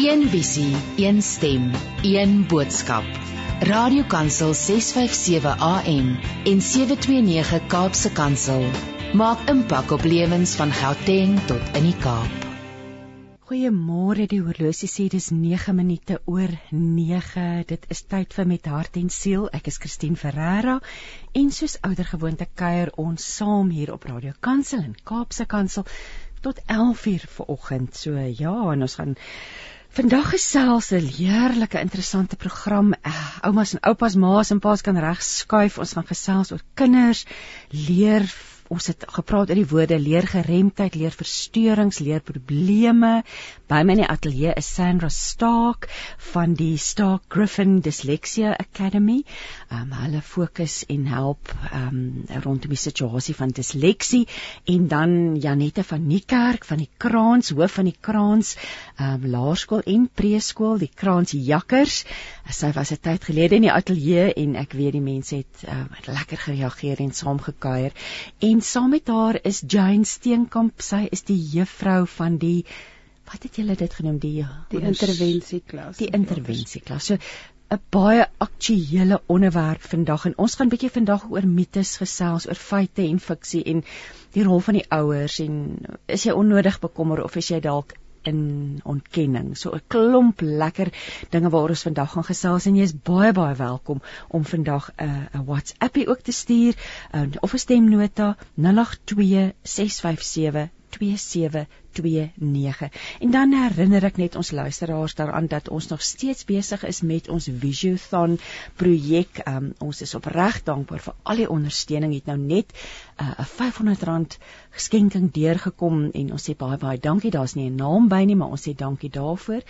Een visie, een stem, een boodskap. Radiokansel 657 AM en 729 Kaapse Kansel maak impak op lewens van Gauteng tot in die Kaap. Goeiemôre, die horlosie sê dis 9 minute oor 9. Dit is tyd vir met hart en siel. Ek is Christine Ferreira en soos ouer gewoonte kuier ons saam hier op Radio Kansel en Kaapse Kansel tot 11:00 vanoggend. So ja, en ons gaan Vandag gesels 'n heerlike interessante program. Uh, oumas en oupas, ma's en pa's kan reg skuif. Ons gaan gesels oor kinders leer ons het gepraat oor die woorde leer geremdheid, leer versteurings, leer probleme. By my in die ateljee is Sandra Stark van die Stark Griffin Dyslexia Academy. Um, hulle fokus en help um, rondom die situasie van disleksie en dan Janette van Niekerk van die Kraans, hoof van die Kraans um, Laerskool en Preeskool, die Kraans Jakkers. Sy was 'n tyd gelede in die ateljee en ek weet die mense het um, lekker gereageer en saamgekuier. En saam met haar is Jane Steenkamp. Sy is die juffrou van die wat het julle dit genoem die die intervensieklas. Die intervensieklas. So 'n baie aktuële onderwerp vandag en ons gaan bietjie vandag oor mites gesels, oor feite en fiksie en die rol van die ouers en is jy onnodig bekommer of is jy dalk in ontkenning. So 'n klomp lekker dinge waaroor ons vandag gaan gesels en jy is baie baie welkom om vandag 'n uh, 'n WhatsAppie ook te stuur uh, of 'n stemnota 082 657 2729. En dan herinner ek net ons luisteraars daaraan dat ons nog steeds besig is met ons Visiothon projek. Um, ons is opreg dankbaar vir al die ondersteuning. Het nou net 'n uh, R500 geskenking deurgekom en ons sê baie baie dankie. Daar's nie 'n naam by nie, maar ons sê dankie daarvoor.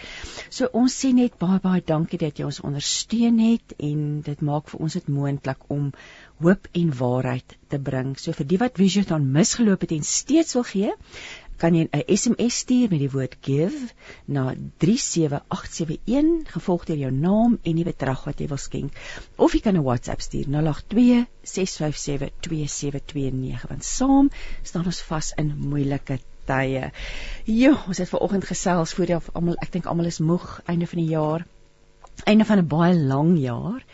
So ons sê net baie baie dankie dat jy ons ondersteun het en dit maak vir ons dit moontlik om hoop en waarheid te bring. So vir die wat Visiothon misgeloop het en steeds wil gee, kan jy 'n SMS stuur met die woord give na 37871 gevolg deur jou naam en die bedrag wat jy wil skenk of jy kan 'n WhatsApp stuur 082 657 2729 want saam staan ons vas in moeilike tye. Jo, ons het ver oggend gesels voor jy almal ek dink almal is moeg einde van die jaar. Einde van 'n baie lang jaar.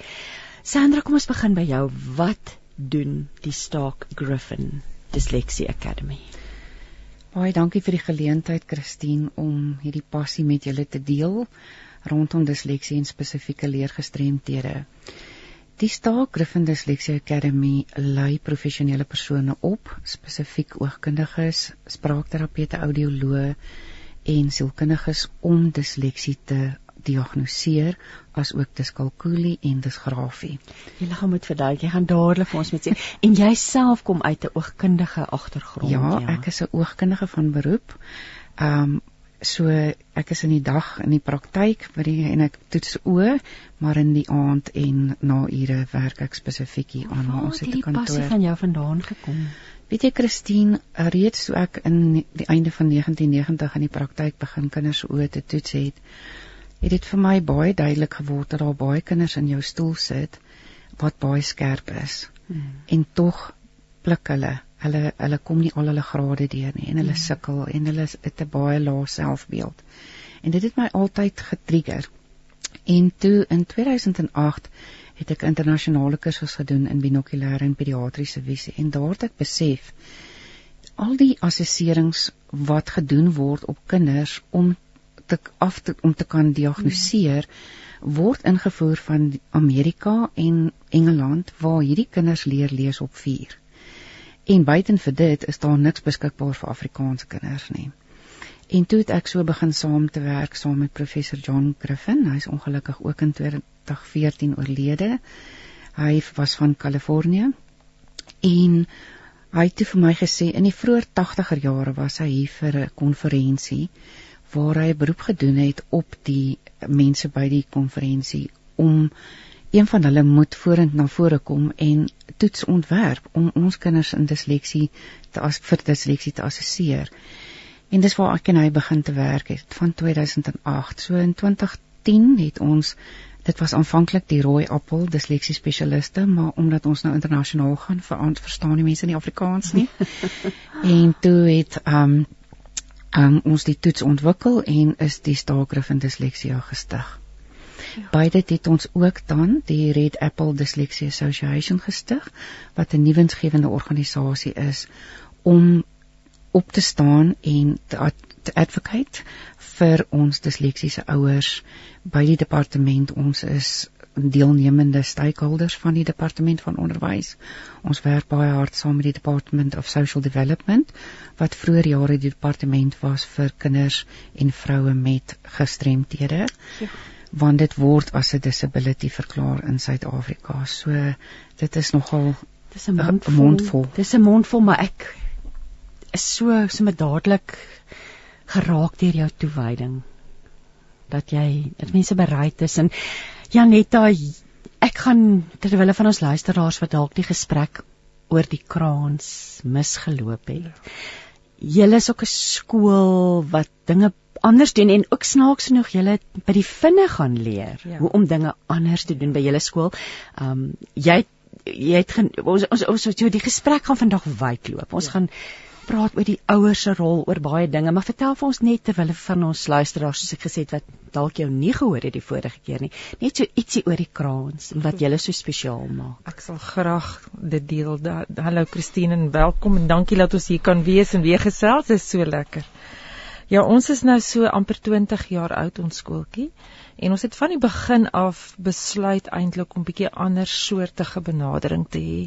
Sandra, kom ons begin by jou. Wat doen die Stark Griffin Dyslexia Academy? Baie dankie vir die geleentheid, Christine, om hierdie passie met julle te deel rondom disleksie en spesifieke leergestremthede. Die Stark Griffin Dyslexia Academy lei professionele persone op, spesifiek oogkundiges, spraakterapeute, audioloë en sielkundiges om disleksie te diagnoseer as ook diskalkulie en disgrafie. Jy liggaam moet verduidelik, jy gaan dadelik vir ons moet sê en jy self kom uit 'n oogkundige agtergrond. Ja, ja, ek is 'n oogkundige van beroep. Ehm um, so ek is in die dag in die praktyk by die en ek toets oë, maar in die aand en na ure werk ek spesifiek hier aan waar ons het 'n kantoor. Wat het van jou vandaan gekom? Weet jy Christine, reeds toe ek in die einde van 1990 in die praktyk begin kinders oë te toets het, het dit vir my baie duidelik geword dat daar baie kinders in jou stoel sit wat baie skerp is. Hmm. En tog pluk hulle. Hulle hulle kom nie al hulle grade deur nie en hulle hmm. sukkel en hulle het 'n baie lae selfbeeld. En dit het my altyd getrigger. En toe in 2008 het ek internasionale kursus gedoen in binokulêre en pediatriese visie en daar het ek besef al die assesserings wat gedoen word op kinders om te af te, om te kan diagnoseer word ingevoer van Amerika en Engeland waar hierdie kinders leer lees op 4. En buiten vir dit is daar niks beskikbaar vir Afrikaanse kinders nie. En toe het ek so begin saam te werk saam met professor John Griffin. Hy's ongelukkig ook in 2014 oorlede. Hy was van Kalifornië. En hy het vir my gesê in die vroeë 80er jare was hy hier vir 'n konferensie waar hy 'n beroep gedoen het op die mense by die konferensie om een van hulle moet vorentoe na vore kom en toets ontwerp om ons kinders in disleksie te as vir disleksie te assesseer. En dis waar ek en hy begin te werk het van 2008. So in 2010 het ons dit was aanvanklik die rooi appel disleksie spesialiste, maar omdat ons nou internasionaal gaan, verstaan die mense nie Afrikaans nie. en toe het um um, ons die toets ontwikkel en is die Staakgriffin Dysleksia gestig. Ja. Beide het ons ook dan die Red Apple Dyslexia Association gestig wat 'n nuwensgewende organisasie is om op te staan en te, ad te advocate vir ons disleksiese ouers by die departement. Ons is deelnemende stakeholders van die departement van onderwys. Ons werk baie hard saam met die Department of Social Development wat vroeër jare die departement was vir kinders en vroue met gestremthede. Ja. Want dit word as 'n disability verklaar in Suid-Afrika. So dit is nogal dis 'n mondvol. mondvol. Dis 'n mondvol, maar ek is so sommer dadelik geraak deur jou toewyding dat jy dat mense bereid is en Janetta, ek gaan terwyl van ons luisteraars wat dalk die gesprek oor die kraans misgeloop het. Julle is ook 'n skool wat dinge anders doen en ook snaaks genoeg julle by die vinne gaan leer ja. hoe om dinge anders te doen by julle skool. Um jy jy het gen, ons ons ons so die gesprek gaan vandag wyd loop. Ons ja. gaan praat oor die ouers se rol oor baie dinge, maar vertel vir ons net terwyl van ons luisteraars soos ek gesê het wat dalk jou nie gehoor het die vorige keer nie, net so ietsie oor die kraans en wat julle so spesiaal maak. Ek sal graag dit deel. Da, hallo Christine en welkom en dankie dat ons hier kan wees en weer gesels. Dit is so lekker. Ja, ons is nou so amper 20 jaar oud ons skooltjie en ons het van die begin af besluit eintlik om 'n bietjie ander soortige benadering te hê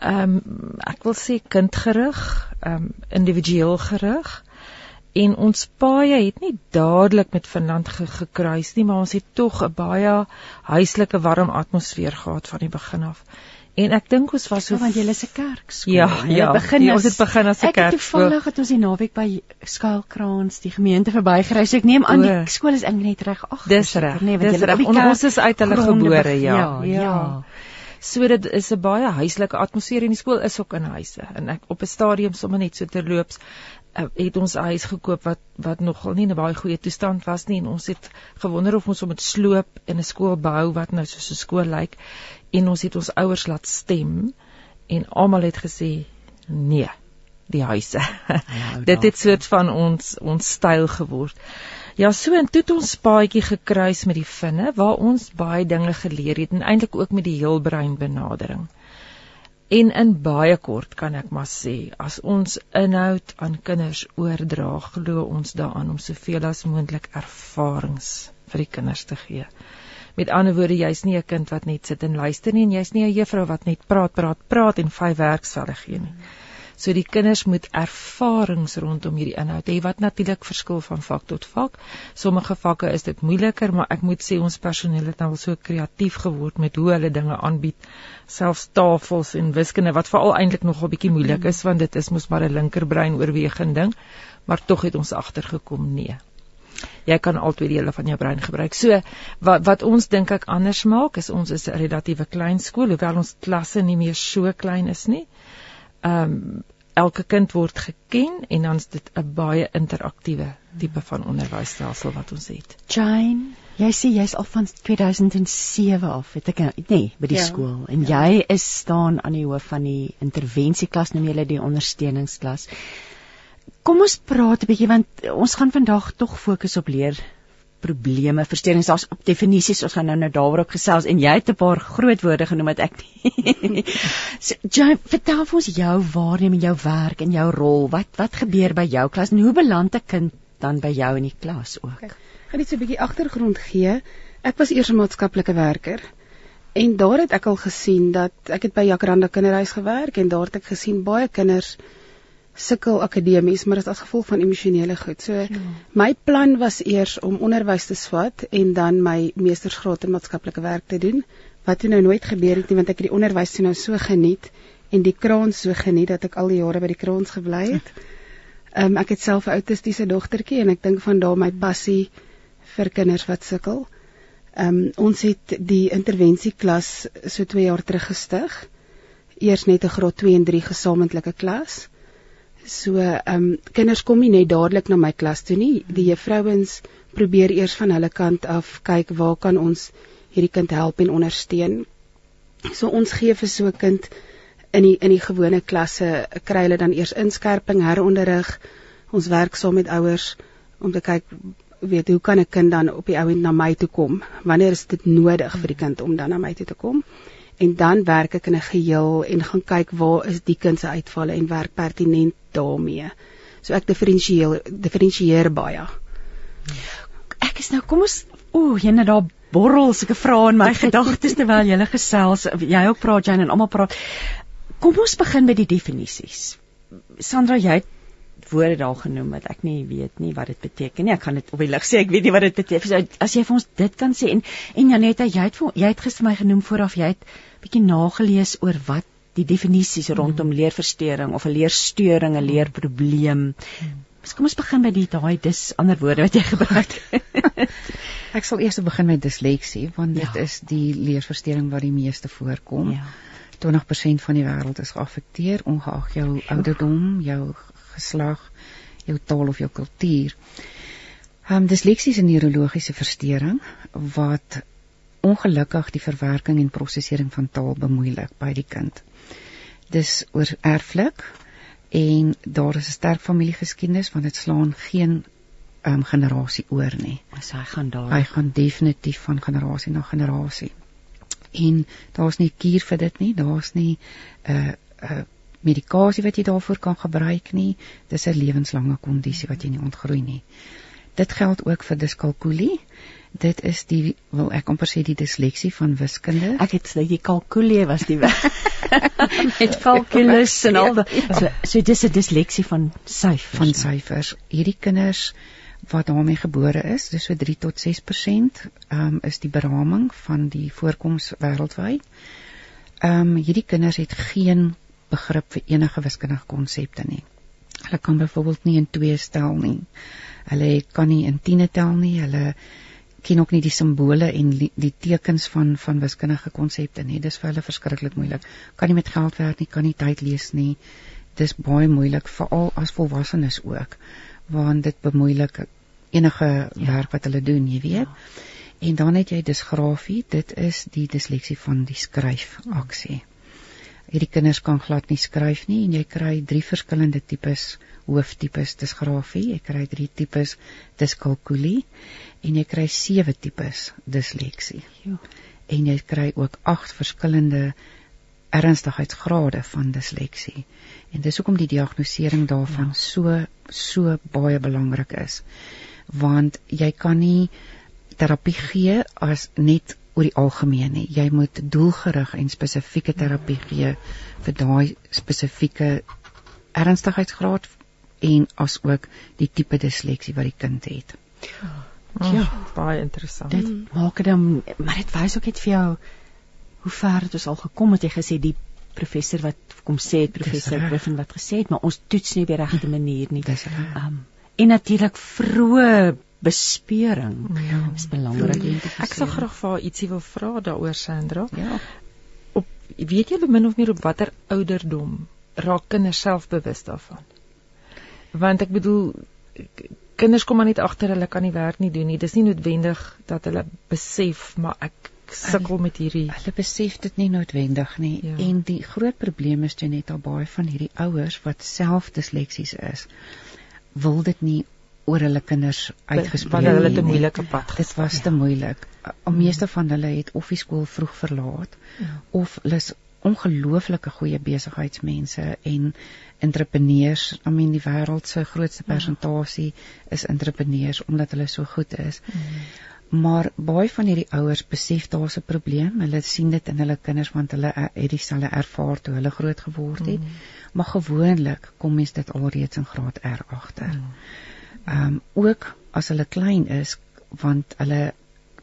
ehm um, ek wil sê kindgerig, ehm um, individueel gerig. En ons paaie het nie dadelik met Finland ge gekruis nie, maar ons het tog 'n baie huislike warm atmosfeer gehad van die begin af. En ek dink ons was so ja, want jy is 'n kerkskool. Ja, ja. Begin ja, ons het begin as 'n kerk. Ek het toevallig het ons die naweek by Skuilkraans die gemeente verbygery. So ek neem aan die skool is net reg. Ag, dis reg. Nee, dis reg. Ons is uit hulle gebore, ja. Ja. ja. ja. So dit is 'n baie huislike atmosfeer en die skool is ook in huise. En ek op 'n stadium sommer net so terloops uh, het ons 'n huis gekoop wat wat nogal nie in 'n baie goeie toestand was nie en ons het gewonder of ons om dit sloop in 'n skool bou wat nou soos 'n skool lyk en ons het ons ouers laat stem en almal het gesê nee die huise. Ja, dit het soort van ons ons styl geword. Ja, so en toe het ons paadjie gekruis met die vinne waar ons baie dinge geleer het en eintlik ook met die heelbrein benadering. En in baie kort kan ek maar sê, as ons inhoud aan kinders oordra, glo ons daaraan om soveel as moontlik ervarings vir die kinders te gee. Met ander woorde, jy's nie 'n kind wat net sit en luister nie en jy's nie 'n juffrou wat net praat, praat, praat en vyf werksvelle gee nie. Hmm. So die kinders moet ervarings rondom hierdie inhoud hê wat natuurlik verskil van vak tot vak. Sommige vakke is dit moeiliker, maar ek moet sê ons personeel het nou al so kreatief geword met hoe hulle dinge aanbied, selfs tafels en wiskunde wat veral eintlik nogal bietjie moeilik is want dit is mos maar 'n linkerbrein oorweging ding, maar tog het ons agtergekom nee. Jy kan altyd dele van jou brein gebruik. So wat wat ons dink ek anders maak is ons is 'n relatiewe klein skool, hoewel ons klasse nie meer so klein is nie ehm um, elke kind word geken en dan is dit 'n baie interaktiewe tipe van onderwysstelsel wat ons het. Jane, jy sê jy's al van 2007 af, weet ek nee, by die ja, skool en ja. jy is staan aan die hoof van die intervensieklas, noem jy dit die ondersteuningsklas. Kom ons praat 'n bietjie want ons gaan vandag tog fokus op leer probleme, versteurings, daar's op definisies, ons gaan nou nou daaroor gesels en jy het 'n paar groot woorde genoem wat ek so, jy vertel vir ons jou waarneming, jou werk en jou rol. Wat wat gebeur by jou klas en hoe beland 'n kind dan by jou in die klas ook? Ek gaan net so 'n bietjie agtergrond gee. Ek was eers 'n maatskaplike werker. En daar het ek al gesien dat ek het by Jacaranda Kinderhuis gewerk en daar het ek gesien baie kinders sukkel akademies, maar dit is as gevolg van emosionele goed. So ja. my plan was eers om onderwys te swat en dan my meestersgraad in maatskaplike werk te doen. Wat toe nou nooit gebeur het nie want ek het die onderwys toe nou so geniet en die kraans so geniet dat ek al die jare by die kraans gebly het. Ehm um, ek het self 'n autistiese dogtertjie en ek dink van daar my passie vir kinders wat sukkel. Ehm um, ons het die intervensieklas so 2 jaar terug gestig. Eers net 'n graad 2 en 3 gesamentlike klas. So, ehm um, kinders kom nie net dadelik na my klas toe nie. Die juffrouens probeer eers van hulle kant af kyk waar kan ons hierdie kind help en ondersteun. So ons gee vir so 'n kind in die in die gewone klasse kry hulle dan eers inskerping, heronderrig, Ons werk saam met ouers om te kyk weet hoe kan 'n kind dan op die ou end na my toe kom? Wanneer is dit nodig vir die kind om dan na my toe te kom? En dan werk ek in 'n geheel en gaan kyk waar is die kind se uitvalle en werk pertinent daarmee. So ek diferensieer diferensieer baie. Ek is nou kom ons ooh, jy net daar borrel sulke vrae in my gedagtes terwyl jy gesels. Jy ook praat Jane en almal praat. Kom ons begin met die definisies. Sandra, jy het woorde daar genoem wat ek nie weet nie wat dit beteken nie. Ek gaan dit op die lig sê, ek weet nie wat dit beteken. So, as jy vir ons dit kan sê en en Janetta, jy het jy het gister my genoem vooraf jy het bietjie nagelees oor wat die definisies rondom hmm. leerversteuring of 'n leerstoring, 'n leerprobleem. Hmm. Kom ons begin by die daai dis ander woorde wat jy gebruik. ek sal eers begin met disleksie want dit ja. is die leerversteuring wat die meeste voorkom. Ja. 20% van die wêreld is geaffekteer ongeag jou ouderdom, jou geslag, jou taal of jou kultuur. Ehm um, disleksie is 'n neurologiese verstoring wat ongelukkig die verwerking en prosesering van taal bemoeilik by die kind. Dis oor erflik en daar is 'n sterk familiegeskiedenis want dit slaan geen ehm um, generasie oor nie. As hy gaan daar. Hy gaan definitief van generasie na generasie. En daar's nie kuur vir dit nie. Daar's nie 'n uh, 'n uh, medikasie wat jy daarvoor kan gebruik nie. Dis 'n lewenslange kondisie wat jy nie ontgroei nie. Dit geld ook vir diskalkulie. Dit is die wil ek amper sê die disleksie van wiskunde. Ek het sê die kalkulie was die met kalkulus en al die so, so dis 'n disleksie van syfers. Van syfers. Hierdie kinders wat daarmee gebore is, dis so 3 tot 6%, ehm um, is die beraming van die voorkoms wêreldwyd. Ehm um, hierdie kinders het geen begrip vir enige wiskundige konsepte nie. Hulle kan byvoorbeeld nie in 2 tel nie. Hulle kan nie in 10 tel nie. Hulle ken ook nie die simbole en die, tekens van van wiskundige konsepte nie. Dis vir hulle verskriklik moeilik. Kan nie met geld werk nie, kan nie tyd lees nie. Dis baie moeilik veral as volwassenes ook, want dit bemoeilik enige ja. werk wat hulle doen, jy weet. Ja. En dan het jy disgrafie, dit is die disleksie van die skryfaksie. Hmm hierdie kinders kan glad nie skryf nie en jy kry drie verskillende tipes hooftipes disgrafie, jy kry drie tipes diskalkulie en jy kry sewe tipes disleksie. Ja. En jy kry ook agt verskillende ernstigheidsgrade van disleksie. En dis hoekom die diagnostisering daarvan ja. so so baie belangrik is. Want jy kan nie terapie gee as net oor die algemeen nie. Jy moet doelgerig en spesifieke terapie gee vir daai spesifieke ernstigheidsgraad en asook die tipe disleksie wat die kind het. Oh, ja, baie interessant. Dit maak dit maar dit wys ook net vir jou hoe ver dit ons al gekom het. Jy gesê die professor wat kom sê het professor Griffin wat gesê het, maar ons toets nie op die regte manier nie. Dis reg. Um, en natuurlik vroeë bespeuring ja. is belangrik. Ek sal graag vir haar ietsie wil vra daaroor Sandra. Ja. Op weet jy min of meer op watter ouderdom raak kinders selfbewus daarvan? Want ek bedoel kinders kom maar net agter hulle kan nie werk nie doen nie. Dis nie noodwendig dat hulle besef maar ek sukkel met hierdie hulle besef dit nie noodwendig nie ja. en die groot probleem is jy net al baie van hierdie ouers wat self disleksies is wil dit nie oor hulle kinders uitgespreek. Want hulle het 'n moeilike pad dit was te moeilik. Die meeste van hulle het of die skool vroeg verlaat ja. of hulle is ongelooflike goeie besigheidsmense en entrepreneurs. I mean die wêreld se grootste ja. persentasie is entrepreneurs omdat hulle so goed is. Mm. maar baie van hierdie ouers besef daar's 'n probleem. Hulle sien dit in hulle kinders want hulle het dieselfde ervaar toe hulle groot geword het. Mm. maar gewoonlik kom mens dit alreeds in graad R agter. Mm ehm um, ook as hulle klein is want hulle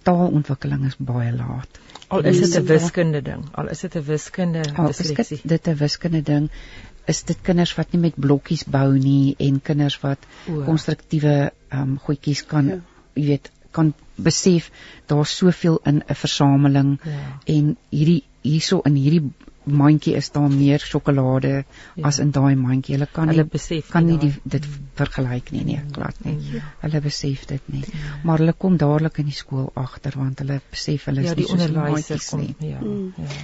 taalontwikkeling is baie laat. Al is dit 'n wiskunde ding, al is dit 'n wiskunde disleksie. Dit 'n wiskunde ding is dit kinders wat nie met blokkies bou nie en kinders wat konstruktiewe ehm um, goedjies kan ja. jy weet kan besef daar's soveel in 'n versameling ja. en hierdie hierso in hierdie mandjie is daar meer sjokolade ja. as in daai mandjie. Hulle kan hulle besef kan nie die, dit vergelyk nie nee, glad nie. Ja. Hulle besef dit nie. Ja. Maar hulle kom dadelik in die skool agter want hulle besef hulle is ja, nie so onderwysers nie. Ja. Mm. ja.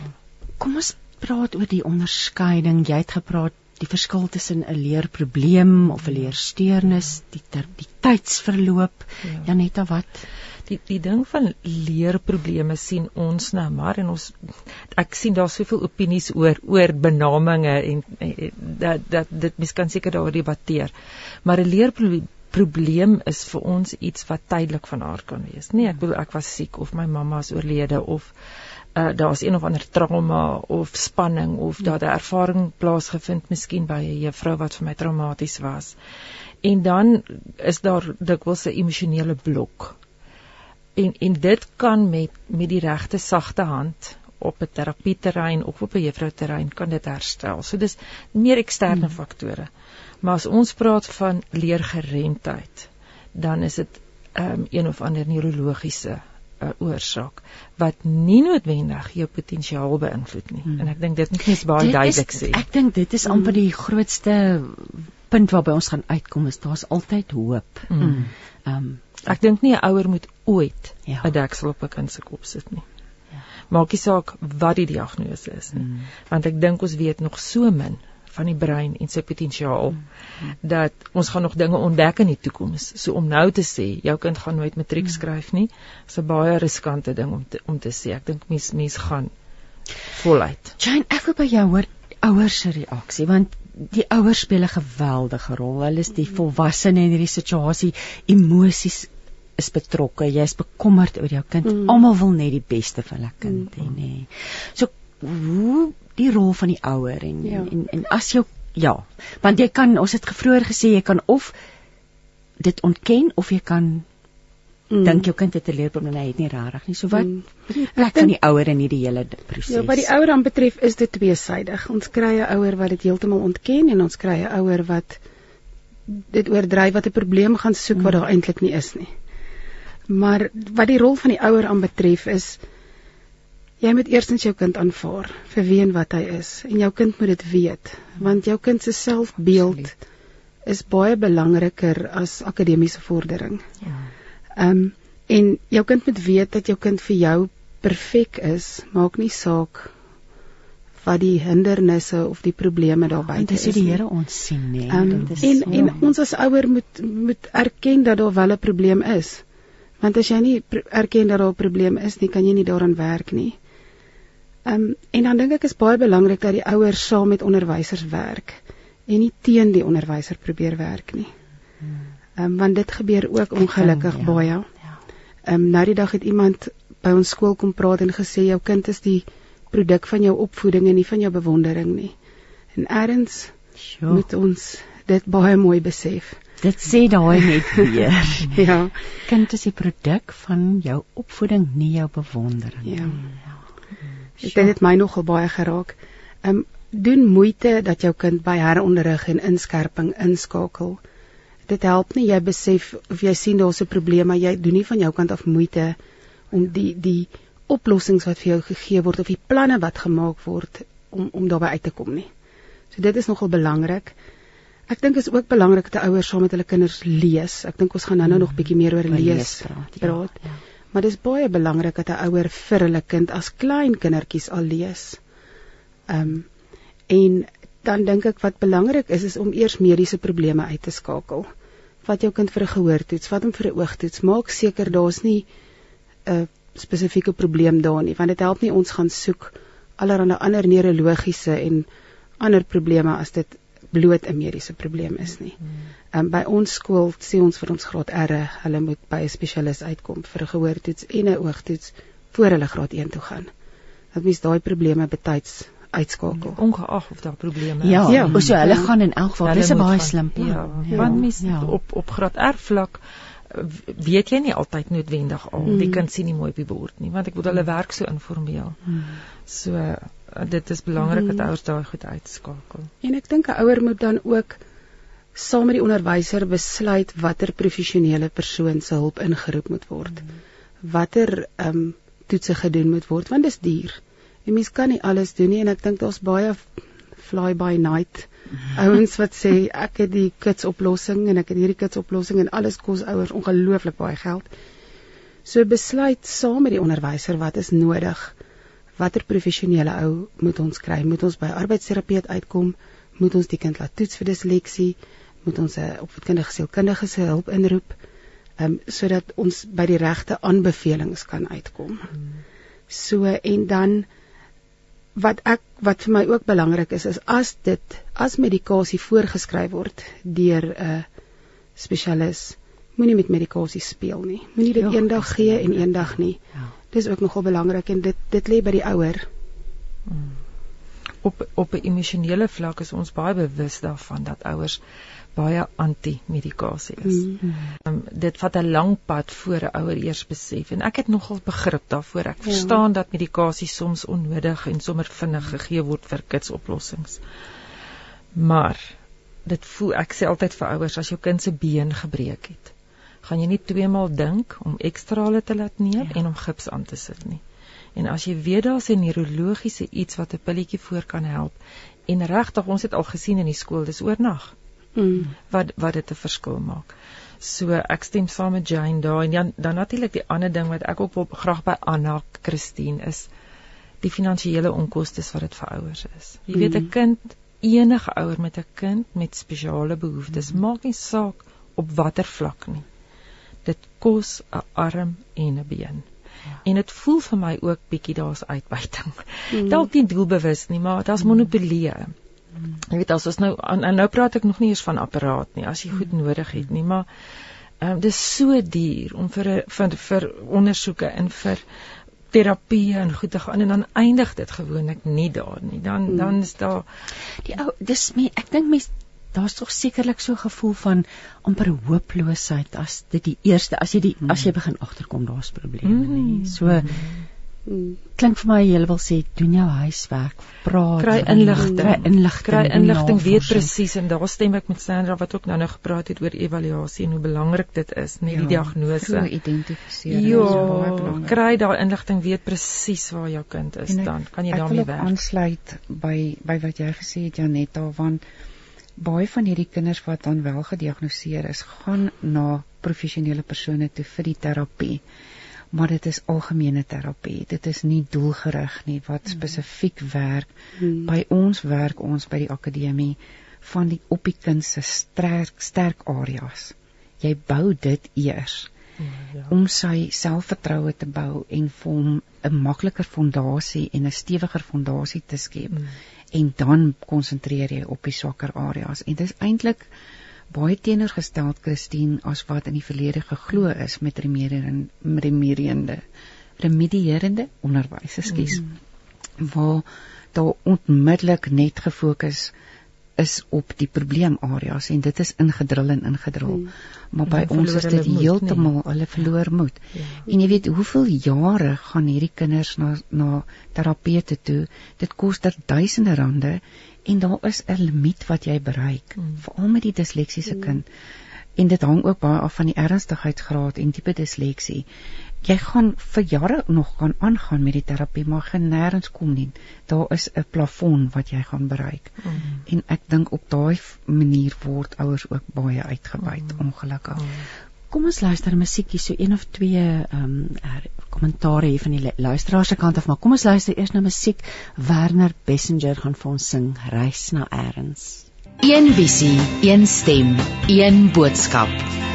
Kom ons praat oor die onderskeiding. Jy het gepraat die verskil tussen 'n leerprobleem of 'n leersteurnis, die ter, die tydsverloop. Ja. Janetta, wat die die ding van leerprobleme sien ons nou maar en ons ek sien daar soveel opinies oor oor benaminge en, en dat dat dit mens kan seker daaroor debatteer. Maar 'n leerprobleem is vir ons iets wat tydelik van aard kan wees. Nee, ek bedoel ek was siek of my mamma is oorlede of uh, daar's een of ander trauma of spanning of ja. daar 'n ervaring plaasgevind miskien by 'n juffrou wat vir my traumaties was. En dan is daar dikwels 'n emosionele blok. En en dit kan met met die regte sagte hand op 'n terapieterrein of op 'n juffrou terrein kan dit herstel. So dis meer eksterne hmm. faktore. Maar as ons praat van leergeremdheid, dan is dit um, een of ander neurologiese 'n oorsaak wat nie noodwendig jou potensiaal beïnvloed nie. Hmm. En ek dink dit moet mens baie duidelik sê. Ek dink dit is amper hmm. die grootste punt waarby ons gaan uitkom is daar's altyd hoop. Hmm. Hmm. Ehm um, ek dink nie 'n ouer moet ooit 'n ja. deksel op 'n kind se kop sit nie. Ja. Maak nie saak wat die diagnose is nie. Hmm. Want ek dink ons weet nog so min van die brein en sy potensiaal mm. dat ons gaan nog dinge ontdek in die toekoms. So om nou te sê jou kind gaan nooit matriek mm. skryf nie, is 'n baie riskante ding om te, om te sê. Ek dink mens mens gaan voluit. Jane, ek wil by jou hoor ouers se reaksie want die ouers speel 'n geweldige rol. Hulle is die mm. volwassene in hierdie situasie, emosies is betrokke. Jy is bekommerd oor jou kind. Mm. Almal wil net die beste vir hulle kind hê, mm. nê. So hoe die rol van die ouer en, ja. en en as jy ja, want jy kan ons het vroeër gesê jy kan of dit ontken of jy kan mm. dink jou kind het 'n leerprobleem en hy het nie regtig nie. So wat mm. plek van die ouer in hierdie hele proses? Ja, wat die ouer aan betref is dit tweesydig. Ons kry 'n ouer wat dit heeltemal ontken en ons kry 'n ouer wat dit oordryf wat 'n probleem gaan soek mm. wat daar eintlik nie is nie. Maar wat die rol van die ouer aan betref is Jy moet eerstens jou kind aanvaar vir wie en wat hy is en jou kind moet dit weet want jou kind se selfbeeld is baie belangriker as akademiese vordering. Ja. Ehm um, en jou kind moet weet dat jou kind vir jou perfek is, maak nie saak wat die hindernisse of die probleme daar buite is. Dis die Here ons sien nê. Um, en so. en ons as ouer moet moet erken dat daar wel 'n probleem is. Want as jy nie erken dat daar 'n probleem is nie, kan jy nie daaraan werk nie. Ehm um, en dan dink ek is baie belangrik dat die ouers saam met onderwysers werk en nie teen die onderwyser probeer werk nie. Ehm um, want dit gebeur ook ongelukkig ja. baie. Ja. Ehm um, nou die dag het iemand by ons skool kom praat en gesê jou kind is die produk van jou opvoeding en nie van jou bewondering nie. En eers moet ons dit baie mooi besef. Dit sê daai net weer. ja. Kind is die produk van jou opvoeding, nie jou bewondering. Ja. Ja. Dit het my nogal baie geraak. Ehm um, doen moeite dat jou kind by heronderrig en inskerping inskakel. Dit help nie jy besef of jy sien daar's 'n probleem maar jy doen nie van jou kant af moeite om die die oplossings wat vir jou gegee word of die planne wat gemaak word om om daarby uit te kom nie. So dit is nogal belangrik. Ek dink is ook belangrik dat ouers saam met hulle kinders lees. Ek dink ons gaan nou-nou nog bietjie meer oor lees, lees praat. Ja, praat. Ja maar dis baie belangrik dat 'n ouer vir hulle kind as klein kindertjies al lees. Ehm um, en dan dink ek wat belangrik is is om eers mediese probleme uit te skakel. Vat jou kind vir 'n gehoortoets, vat hom vir 'n oogtoets, maak seker daar's nie 'n spesifieke probleem daar nie, want dit help nie ons gaan soek allerlei ander neurologiese en ander probleme as dit bloot 'n mediese probleem is nie. Um, by ons skool sê ons vir ons graad R, hulle moet by 'n spesialis uitkom vir 'n gehoortoets en 'n oogtoets voor hulle graad 1 toe gaan. Dat mens daai probleme betyds uitskakel. Ongeag of daar probleme is. Ja, ja, so hulle ja. gaan in elk geval. Dis 'n baie slim plan. Ja, ja, want mens ja. op op graad R vlak weet jy nie altyd noodwendig al mm. die kind sien nie mooi op die bord nie want ek bedoel hulle werk so informeel. Mm. So Eh, dit is belangrik dat mm. ouers daai goed uitskakel. En ek dink 'n ouer moet dan ook saam met die onderwyser besluit watter professionele persoon se hulp ingeroep moet word. Mm. Watter ehm um, toetse gedoen moet word want dit is duur. En mens kan nie alles doen nie en ek dink daar's baie fly by night ouens wat sê ek het die kits oplossing en ek het hierdie kits oplossing en alles kos ouers ongelooflik baie geld. So besluit saam met die onderwyser wat is nodig watter professionele ou moet ons kry? Moet ons by arbeidsterapeut uitkom? moet ons die kind laat toets vir disleksie, moet ons 'n opvoedkundige sielkundige se hulp inroep, ehm um, sodat ons by die regte aanbevelings kan uitkom. Hmm. So en dan wat ek wat vir my ook belangrik is is as dit as medikasie voorgeskryf word deur 'n uh, spesialis moenie met medikasie speel nie moenie dit eendag gee en eendag nie ja. dis ook nogal belangrik en dit dit lê by die ouer hmm. Op op 'n emosionele vlak is ons baie bewus daarvan dat ouers baie anti-medikasie is. Mm. Um, dit vat 'n lang pad voor 'n ouer eers besef en ek het nogal begrip daarvoor. Ek ja. verstaan dat medikasie soms onnodig en sommer vinnig gegee word vir kitsoplossings. Maar dit voel ek sê altyd vir ouers as jou kind se been gebreek het, gaan jy nie twee maal dink om ekstrale te laat neem ja. en om gips aan te sit nie. En as jy weet daar's 'n neurologiese iets wat 'n pilletjie voor kan help en regtig ons het al gesien in die skool dis oornag mm. wat wat dit 'n verskil maak. So ek stem saam met Jane daar en dan dan natuurlik die ander ding wat ek ook wil graag by Anna Christine is die finansiële onkoste wat dit vir ouers is. Jy mm. weet 'n kind enige ouer met 'n kind met spesiale behoeftes mm. maak nie saak op watter vlak nie. Dit kos 'n arm en 'n been. Ja. En dit voel vir my ook bietjie daar's uitbuiting. Mm. Dalk nie doelbewus nie, maar daar's monopolie. Mm. Jy weet as ons nou en, en nou praat ek nog nie eens van apparaat nie as jy goed nodig het nie, maar ehm um, dis so duur om vir vir vir ondersoeke en vir terapie en goed te gaan en dan eindig dit gewoonlik nie daar nie. Dan hmm. dan is daar die ou dis me ek dink mense daar's tog sekerlik so 'n gevoel van amper hooploosheid as dit die eerste as jy die hmm. as jy begin agterkom daar's probleme hmm. nie. So hmm klink vir my jy wil sê doen jou huiswerk praat kry inligting kry inligting kry inligting weet presies en daar stem ek met Sandra wat ook nou nou gepraat het oor evaluasie en hoe belangrik dit is net ja, die diagnose identifiseer ja kry daai inligting weet presies waar jou kind is ek, dan kan jy daarmee werk ek wil aansluit by by wat jy gesê het Janetta want baie van hierdie kinders wat dan wel gediagnoseer is gaan na professionele persone toe vir die terapie maar dit is algemene terapie. Dit is nie doelgerig nie wat hmm. spesifiek werk. Hmm. By ons werk ons by die akademie van die op die kind se sterk sterk areas. Jy bou dit eers ja. om sy selfvertroue te bou en vir hom 'n makliker fondasie en 'n stewiger fondasie te skep. Hmm. En dan konsentreer jy op die swakker areas. En dit is eintlik baie teenoorgestel Christine as wat in die verlede geglo is met remedierende remedierende onderwys, ekskuus. Mm. Waar daar onmiddellik net gefokus is op die probleemareas en dit is ingedrul en ingedrul. Hmm. Maar by ons is dit heeltemal nee. hulle verloor moed. Ja. En jy weet hoeveel jare gaan hierdie kinders na na terapeute toe? Dit kos ter duisende rande en daar is 'n limiet wat jy bereik, hmm. veral met die disleksiese hmm. kind. En dit hang ook baie af van die ernstigheidsgraad en tipe disleksie jy gaan vir jare nog kan aangaan met die terapie maar genêrens kom nie daar is 'n plafon wat jy gaan bereik mm. en ek dink op daai manier word ouers ook baie uitgebuit mm. ongelukkig mm. kom ons luister musiekie so een of twee ehm um, kommentaare hier van die luisteraars se kant af maar kom ons luister eers na musiek Werner Bessinger gaan vir ons sing reis na eers Een visie, een stem, een boodskap.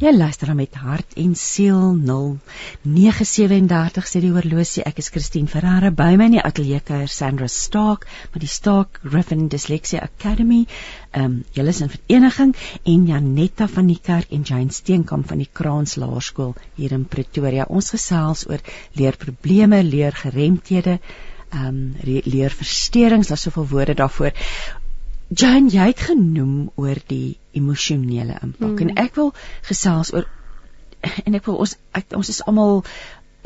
Jy luister dan met hart en siel 0937 sê die oorlosie ek is Christine Ferreira by my in die ateljee kuier Sandra Stark met die Stark Griffin Dyslexia Academy. Ehm um, julle is in vereniging en Janetta van die kerk en Jane Steenkamp van die Kraans Laerskool hier in Pretoria. Ons gesels oor leerprobleme, leergeremthede, ehm um, leerversteurings, daar's soveel woorde daarvoor. Jane, jy het genoem oor die emosionele impak mm. en ek wil gesels oor en ek wil ons ek, ons is almal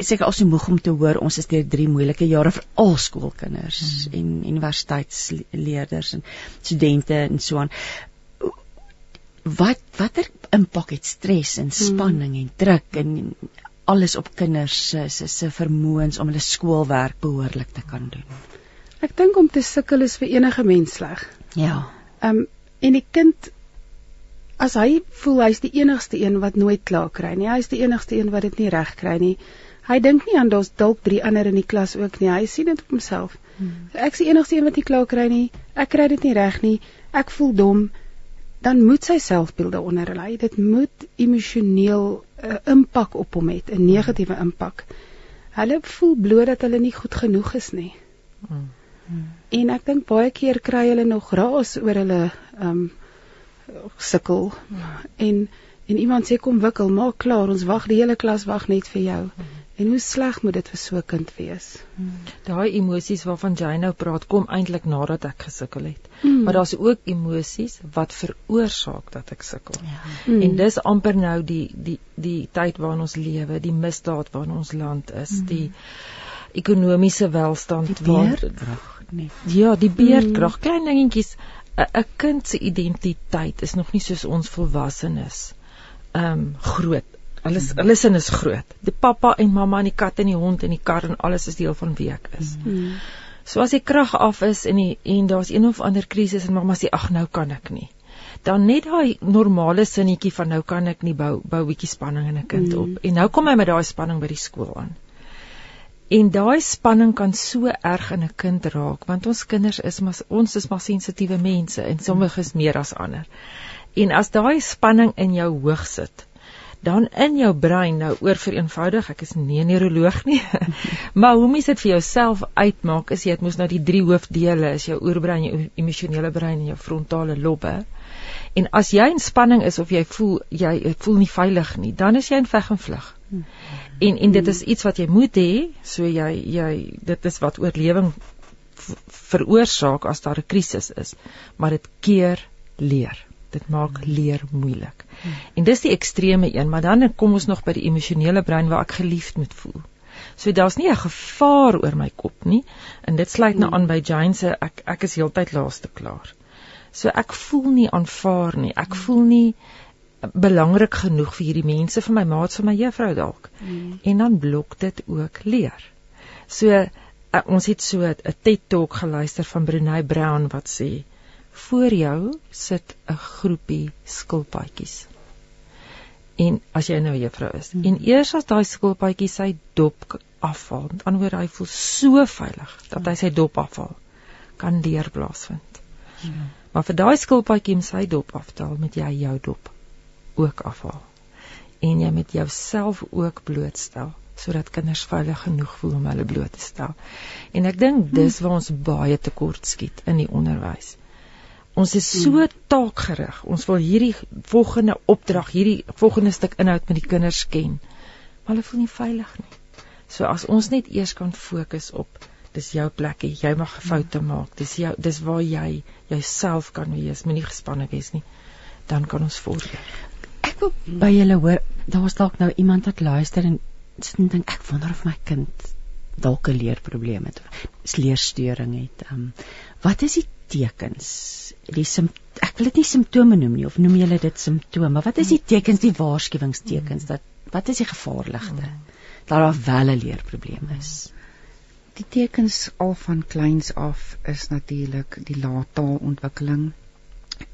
seker al so moeg om te hoor ons is deur drie moeilike jare vir al skoolkinders mm. en universiteitsleerders en studente en so aan wat watter impak het stres en mm. spanning mm. en druk en alles op kinders se se se vermoëns om hulle skoolwerk behoorlik te kan doen ek dink om te sukkel is vir enige mens sleg ja ehm um, en die kind as hy voel hy's die enigste een wat nooit klaar kry nie, hy's die enigste een wat dit nie reg kry nie. Hy dink nie aan daar's dalk drie ander in die klas ook nie. Hy sien dit op homself. Hmm. Ek's die enigste een wat nie klaar kry nie. Ek kry dit nie reg nie. Ek voel dom. Dan moet sy selfbeelde onder lê. Dit moet emosioneel 'n uh, impak op hom hê, 'n negatiewe impak. Hulle voel bloot dat hulle nie goed genoeg is nie. Hmm. Hmm. En ek dink baie keer kry hulle nog raas oor hulle ehm um, sukkel en en iemand sê kom wikkel maak klaar ons wag die hele klas wag net vir jou en hoe sleg moet dit vir so 'n kind wees daai emosies waarvan jy nou praat kom eintlik nadat ek gesukkel het mm. maar daar's ook emosies wat veroorsaak dat ek sukkel ja. mm. en dis amper nou die die die tyd waarin ons lewe die misdaad waarin ons land is mm. die ekonomiese welstand waar net ja die beerdkrag mm. klein dingetjies 'n kind se identiteit is nog nie soos ons volwassenes ehm um, groot. Alles mm. hulle sin is groot. Die pappa en mamma en die kat en die hond en die kar en alles is deel van wie ek is. Mm. So as die krag af is en die, en daar's een of ander krisis en mamma sê ag nou kan ek nie. Dan net daai normale sinnetjie van nou kan ek nie bou bou bietjie spanning in 'n kind mm. op. En nou kom hy met daai spanning by die skool aan. En daai spanning kan so erg in 'n kind raak want ons kinders is maar ons is maar sensitiewe mense en sommige is meer as ander. En as daai spanning in jou hoog sit, dan in jou brein nou oor vereenvoudig, ek is nie 'n neuroloog nie. maar hoe mens dit vir jouself uitmaak is jy het mos nou die drie hoofdele, is jou oerbrein, jou emosionele brein en jou frontale lobbe. En as jy in spanning is of jy voel jy voel nie veilig nie, dan is jy in veg en vlug. En en dit is iets wat jy moet hê, so jy jy dit is wat oorlewing veroorsaak as daar 'n krisis is, maar dit keer leer. Dit maak leer moeilik. En dis die ekstreme een, maar dan kom ons nog by die emosionele brein waar ek geliefd moet voel. So daar's nie 'n gevaar oor my kop nie en dit sluit nou aan by Jane se ek ek is heeltyd laaste klaar. So ek voel nie aanvaar nie. Ek voel nie belangrik genoeg vir hierdie mense vir my maats vir my juffrou dalk. Mm. En dan blok dit ook leer. So uh, ons het so 'n TED Talk geluister van Brené Brown wat sê voor jou sit 'n groepie skilpaadjies. En as jy nou juffrou is mm. en eers as daai skilpaadjie sy dop afval, anders hy voel so veilig dat hy sy dop afval, kan leer plaasvind. Mm. Maar vir daai skilpaadjie om sy dop af te haal, moet jy jou dop ook afhaal. En jy met jouself ook blootstel sodat kinders veilig genoeg voel om hulle bloot te stel. En ek dink dis waar ons baie tekort skiet in die onderwys. Ons is so hmm. taakgerig. Ons wil hierdie volgende opdrag, hierdie volgende stuk inhoud met die kinders ken. Maar hulle voel nie veilig nie. So as ons net eers kan fokus op dis jou plekkie, jy mag foute maak. Dis jou dis waar jy jouself kan wees, moenie gespanne wees nie. Dan kan ons vorder ek wil by julle hoor, daar's dalk nou iemand wat luister en dink ek wonder of my kind dalk 'n leerprobleem het of leerstoring het. Um, wat is die tekens? Die ek wil dit nie simptome noem nie of noem julle dit simptome? Wat is die tekens, die waarskuwingstekens dat wat is die gevaarligte dat daar wel 'n leerprobleem is? Die tekens al van kleins af is natuurlik die lae taalontwikkeling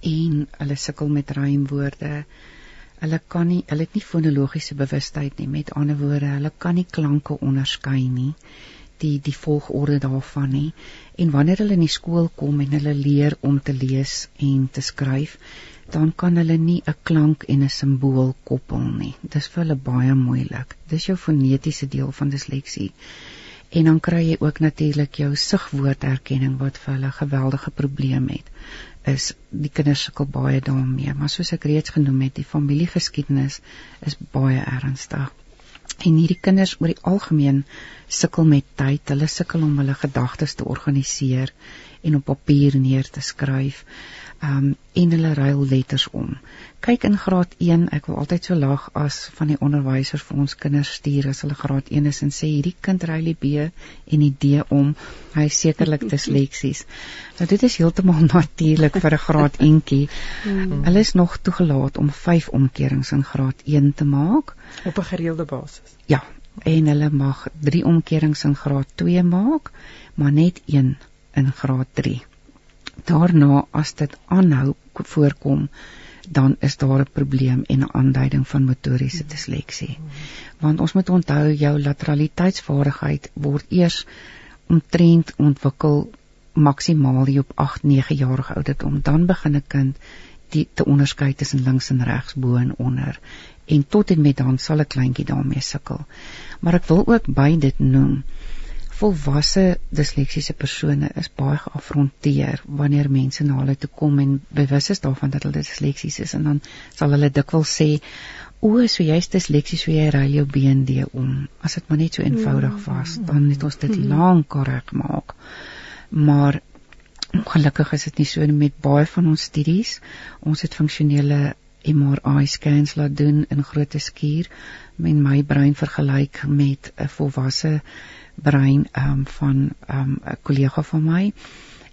en hulle sukkel met rymwoorde hulle kan nie hulle het nie fonologiese bewustheid nie. Met ander woorde hulle kan nie klanke onderskei nie die die volgorde daarvan nie. En wanneer hulle in die skool kom en hulle leer om te lees en te skryf dan kan hulle nie 'n klank en 'n simbool koppel nie. Dis vir hulle baie moeilik. Dis jou fonetiese deel van disleksie en dan kry jy ook natuurlik jou sigwoorderkenning wat vir hulle 'n geweldige probleem het is die kinders sukkel baie daarmee, maar soos ek reeds genoem het, die familiegeskiedenis is baie ernstig. En hierdie kinders oor die algemeen sukkel met tyd. Hulle sukkel om hulle gedagtes te organiseer en op papier neer te skryf um en hulle ruil letters om. Kyk in graad 1, ek wil altyd so lag as van die onderwysers vir ons kinders stuur as hulle graad 1 is en sê hierdie kind ruil die B en die D om. Hy sekerlik disleksies. Nou dit is heeltemal natuurlik vir 'n graad eentjie. Mm. Hulle is nog toegelaat om 5 omkerings in graad 1 te maak op 'n gereelde basis. Ja, en hulle mag 3 omkerings in graad 2 maak, maar net 1 in graad 3 daarna as dit aanhou voorkom dan is daar 'n probleem en 'n aanduiding van motoriese disleksie. Want ons moet onthou jou lateraliteitsvaardigheid word eers omtrent ontwikkel maksimaal op 8-9 jarige ouderdom. Dan begin 'n kind die te onderskei tussen links en regs, bo en onder. En tot en met dan sal 'n kleintjie daarmee sukkel. Maar ek wil ook by dit noem volwasse disleksiese persone is baie geafronteer wanneer mense na hulle toe kom en bewus is daarvan dat hulle disleksies is en dan sal hulle dikwels sê o, so jy's disleksies, so jy ry jou BND om. As dit maar net so eenvoudig was, dan het ons dit mm-hmm. lank reg maak. Maar Ongelukkig is dit nie so met baie van ons studies. Ons het funksionele MRI scans laat doen in groot skuur met my brein vergelyk met 'n volwasse brein um, van ehm, 'n um, kollega van my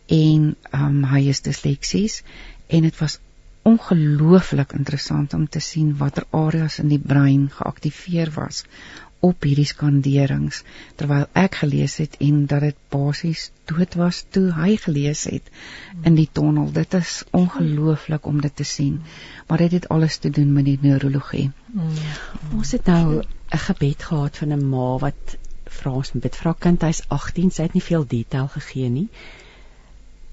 en um, hy is disleksies en dit was ongelooflik interessant om te sien watter areas in die brein geaktiveer was op hierdie skanderings terwyl ek gelees het en dat dit basies dood was toe hy gelees het in die tonnel. Dit is ongelooflik om dit te sien. Maar dit het alles te doen met die neurologie. Mm. Ons het nou 'n gebed gehad van 'n ma wat vra ons met vra kind hy's 18, sy het nie veel detail gegee nie.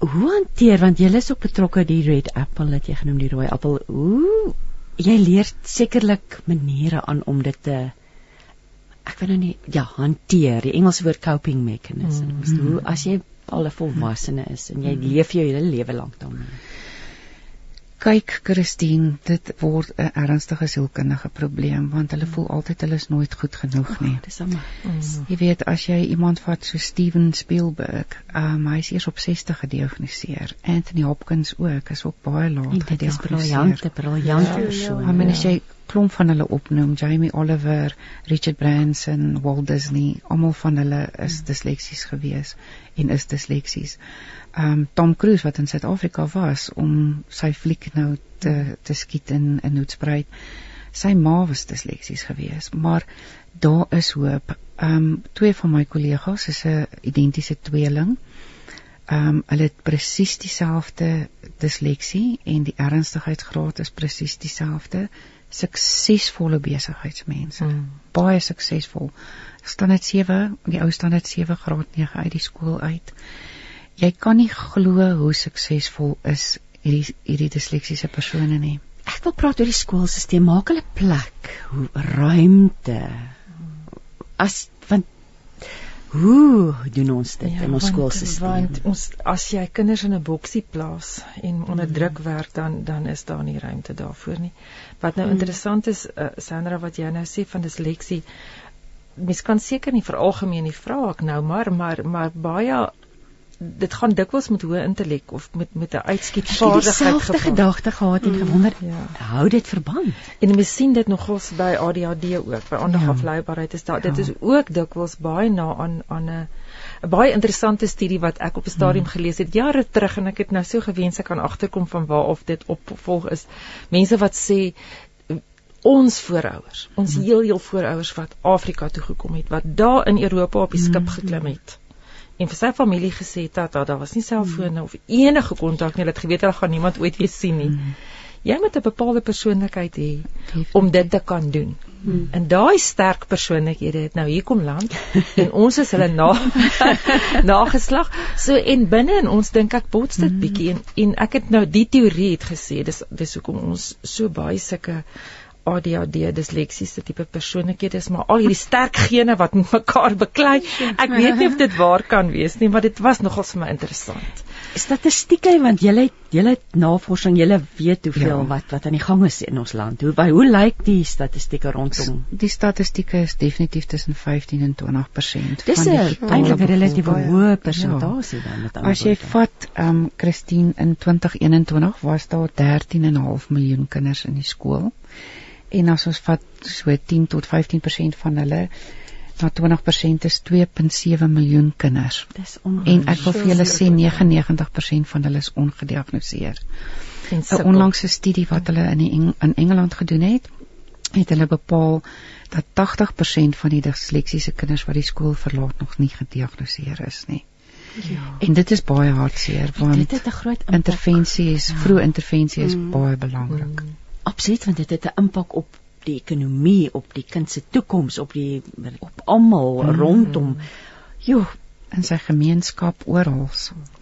Hoe hanteer want jy is ook betrokke die red apple het jy genoem die rooi appel. Hoe jy leer sekerlik maniere aan om dit te ek weet nou nie ja hanteer die Engelse woord coping mechanisms mm -hmm. hoe as jy al 'n volwassene is en jy mm -hmm. leef jou hele lewe lank daarmee kyk Christine dit word 'n ernstige sielkundige probleem want hulle voel altyd hulle is nooit goed genoeg nie oh, dis sommer mm. jy weet as jy iemand vat so Steven Spielberg um, hy is eers op 60 gediagnoseer Anthony Hopkins ook is op baie laat gediagnoseer briljante briljante persoon ja, ja. as jy klomp van hulle opnoem Jamie Oliver, Richard Branson, Walt Disney, almal van hulle is hmm. disleksies gewees en is disleksies. Um Tom Cruise wat in Suid-Afrika was om sy fliek nou te te skiet in in Hoedspruit. Sy ma was disleksies gewees, maar daar is hoop. Um twee van my kollegas is 'n identiese tweeling. Um hulle het presies dieselfde disleksie en die ernstigheidsgraad is presies dieselfde suksesvolle besigheidsmense. Mm. Baie suksesvol. Staan dit 7, die ou staan dit 7 graad 9 uit die skool uit. Jy kan nie glo hoe suksesvol is hierdie hierdie disleksiese persone nie. Ek wil praat oor die skoolstelsel. Maak hulle plek, ruimte. As Hoe doen ons dit ja, in ons skoolstelsel? Want ons as jy kinders in 'n boksie plaas en onder mm. druk werk dan dan is daar nie ruimte daarvoor nie. Wat nou mm. interessant is uh, Sandra wat jy nou sê van disleksie mens kan seker nie vir algemeen nie vra ek nou maar maar maar baie dit gaan dikwels met hoë intellek of met met 'n uitskietvaardigheid gepaard. Dieselfde gedagte gehad en mm, gewonder, ja. hou dit verband? En mens sien dit nogals by ADHD ook, by aandag-afleibaarheid ja. is daar. Ja. Dit is ook dikwels baie na aan aan 'n 'n baie interessante studie wat ek op 'n stadium hmm. gelees het jare terug en ek het nou so gewens ek kan agterkom van waar of dit opvolg is. Mense wat sê ons voorouers, ons hmm. heel heel voorouers wat Afrika toe gekom het, wat daar in Europa op die skip hmm. geklim het en vir sy familie gesê dat daar was nie selfone of enige kontak nie. Hulle het geweet hulle gaan niemand ooit weer sien nie. Hmm. Jy moet 'n bepaalde persoonlikheid hê om dit te kan doen. Hmm. En daai sterk persoonlikhede het nou hier kom land en ons is hulle na nageslag. So en binne in ons dink ek bots dit hmm. bietjie en en ek het nou die teorie het gesê dis dis hoekom ons so baie sulke ADHD disleksiese tipe persoonlikhede is maar al hierdie sterk gene wat met mekaar beklei. Ek weet nie of dit waar kan wees nie, maar dit was nogal vir my interessant. Statistieke want julle julle navorsing, julle weet hoeveel ja. wat wat aan die gang is in ons land. Hoe by, hoe lyk die statistieke rondom? Die statistieke is definitief tussen 15 en 20% Dis van die eintlik 'n relatief hoë persentasie ja. dan met As jy vat ehm um, Christine in 2021 was daar 13.5 miljoen kinders in die skool en as ons vat so 10 tot 15% van hulle na 20% is 2.7 miljoen kinders. Dis en ek wil vir julle sê 99% van hulle is ongediagnoseer. 'n Onlangse studie wat hulle in Eng in Engeland gedoen het, het hulle bepaal dat 80% van die disleksiese kinders wat die skool verlaat nog nie gediagnoseer is nie. Ja. En dit is baie hartseer want dit het 'n groot intervensie is, ja. vroeë intervensie is mm. baie belangrik. Mm. Absoluut want dit het 'n impak op die ekonomie, op die kind se toekoms, op die op almal mm. rondom. Jo, in sy gemeenskap oral.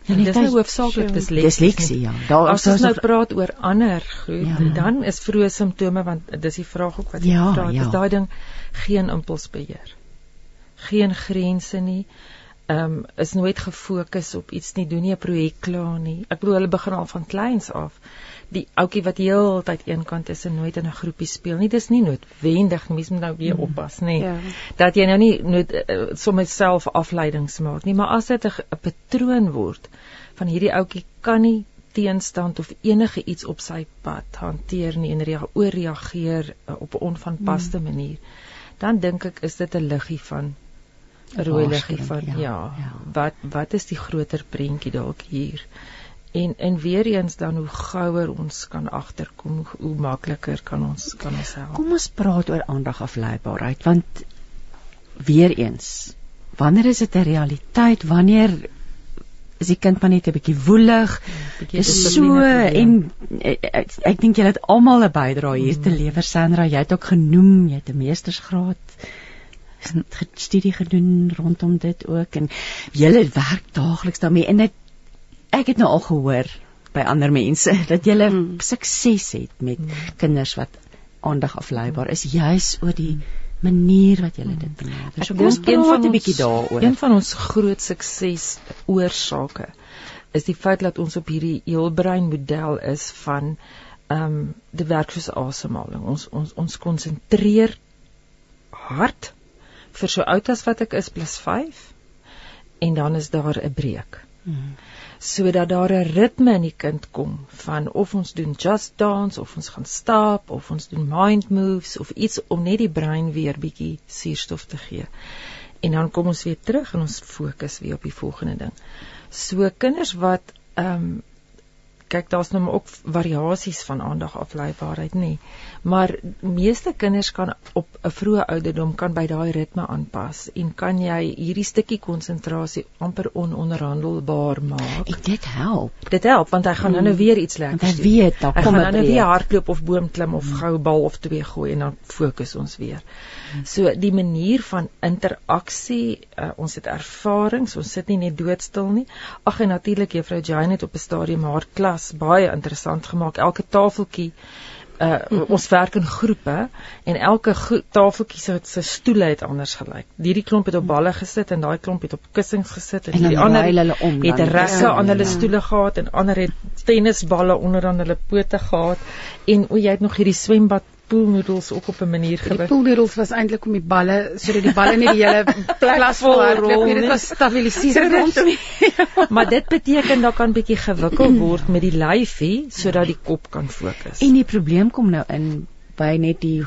Ja, dit is nou hoofsaaklik disleksie. Disleksie, ja. Daar as ons nou praat oor ander goed, ja. dan is vroeë simptome want dis die vraag ook wat jy ja, vra, ja. is daai ding geen impulsbeheer. Geen grense nie. Ehm um, is nooit gefokus op iets nie, doen nie 'n projek klaar nie. Ek bedoel hulle begin al van kleins af die ouetjie wat heeltyd eenkant is en nooit in 'n groepie speel nie. Dis nie noodwendig nie. Mens moet nou weer mm. oppas, nê. Ja. Dat jy nou nie nood uh, sommer self afleidings maak nie, maar as dit 'n patroon word van hierdie ouetjie kan nie teenstand of enige iets op sy pad hanteer nie en rea ooreageer uh, op 'n onvanpaste mm. manier, dan dink ek is dit 'n liggie van 'n rooi liggie van ja, ja, ja. Wat wat is die groter prentjie dalk hier? En en weer eens dan hoe gouer ons kan agterkom hoe, hoe makliker kan ons kan ons help. Kom ons praat oor aandag afleibaarheid want weer eens wanneer is dit 'n realiteit wanneer is die kind maar net 'n bietjie woelig ja, is so en ek, ek, ek dink julle het almal 'n bydrae hier te hmm. lewer Sandra jy het ook genoem jy het 'n meestersgraad studie gedoen rondom dit ook en julle werk daagliks daarmee en dit ek het nou al gehoor by ander mense dat jy hmm. sukses het met hmm. kinders wat aandag afleibaar is juis oor die manier wat jy dit benader. So kom ons praat 'n bietjie daaroor. Een van ons groot sukses oorsake is die feit dat ons op hierdie heelbrein model is van ehm um, die werk soos asemhaling. Ons ons ons konsentreer hard vir so oud as wat ek is plus 5 en dan is daar 'n breek. Hmm sodat daar 'n ritme in die kind kom van of ons doen just dance of ons gaan stap of ons doen mind moves of iets om net die brein weer bietjie suurstof te gee. En dan kom ons weer terug en ons fokus weer op die volgende ding. So kinders wat ehm um, kyk daar's nou ook variasies van aandag afleibaarheid nê. Maar meeste kinders kan op 'n vroeë ouderdom kan by daai ritme aanpas en kan jy hierdie stukkie konsentrasie amper ononderhandelbaar maak. En dit help. Dit help want hy gaan nou nou weer iets lekker doen. Hy weet dan kom hy nou weer hardloop of boomklim of mm. gou bal of twee gooi en dan fokus ons weer. Mm. So die manier van interaksie, uh, ons het ervarings, ons sit nie net doodstil nie. Ag en natuurlik juffrou Jane het op 'n stadium haar klas baie interessant gemaak. Elke tafeltjie uh mm. ons werk in groepe en elke tafeltjie se se stoele het anders gelyk. Hierdie klomp het op balle gesit en daai klomp het op kussings gesit en, en die ander hulle om het rekke ja, aan hulle stoele gehad en ander het tennisballe onder aan hulle pote gehad en o jy het nog hierdie swembad poolnoedels ook op 'n manier gebruik. Die poolnoedels was eintlik om die balle sodat die balle nie die hele klas vol rol nie. Dit was stabiliseer ons nie. maar dit beteken dat kan bietjie gewikkel word met die lyfie sodat die kop kan fokus. En die probleem kom nou in by net die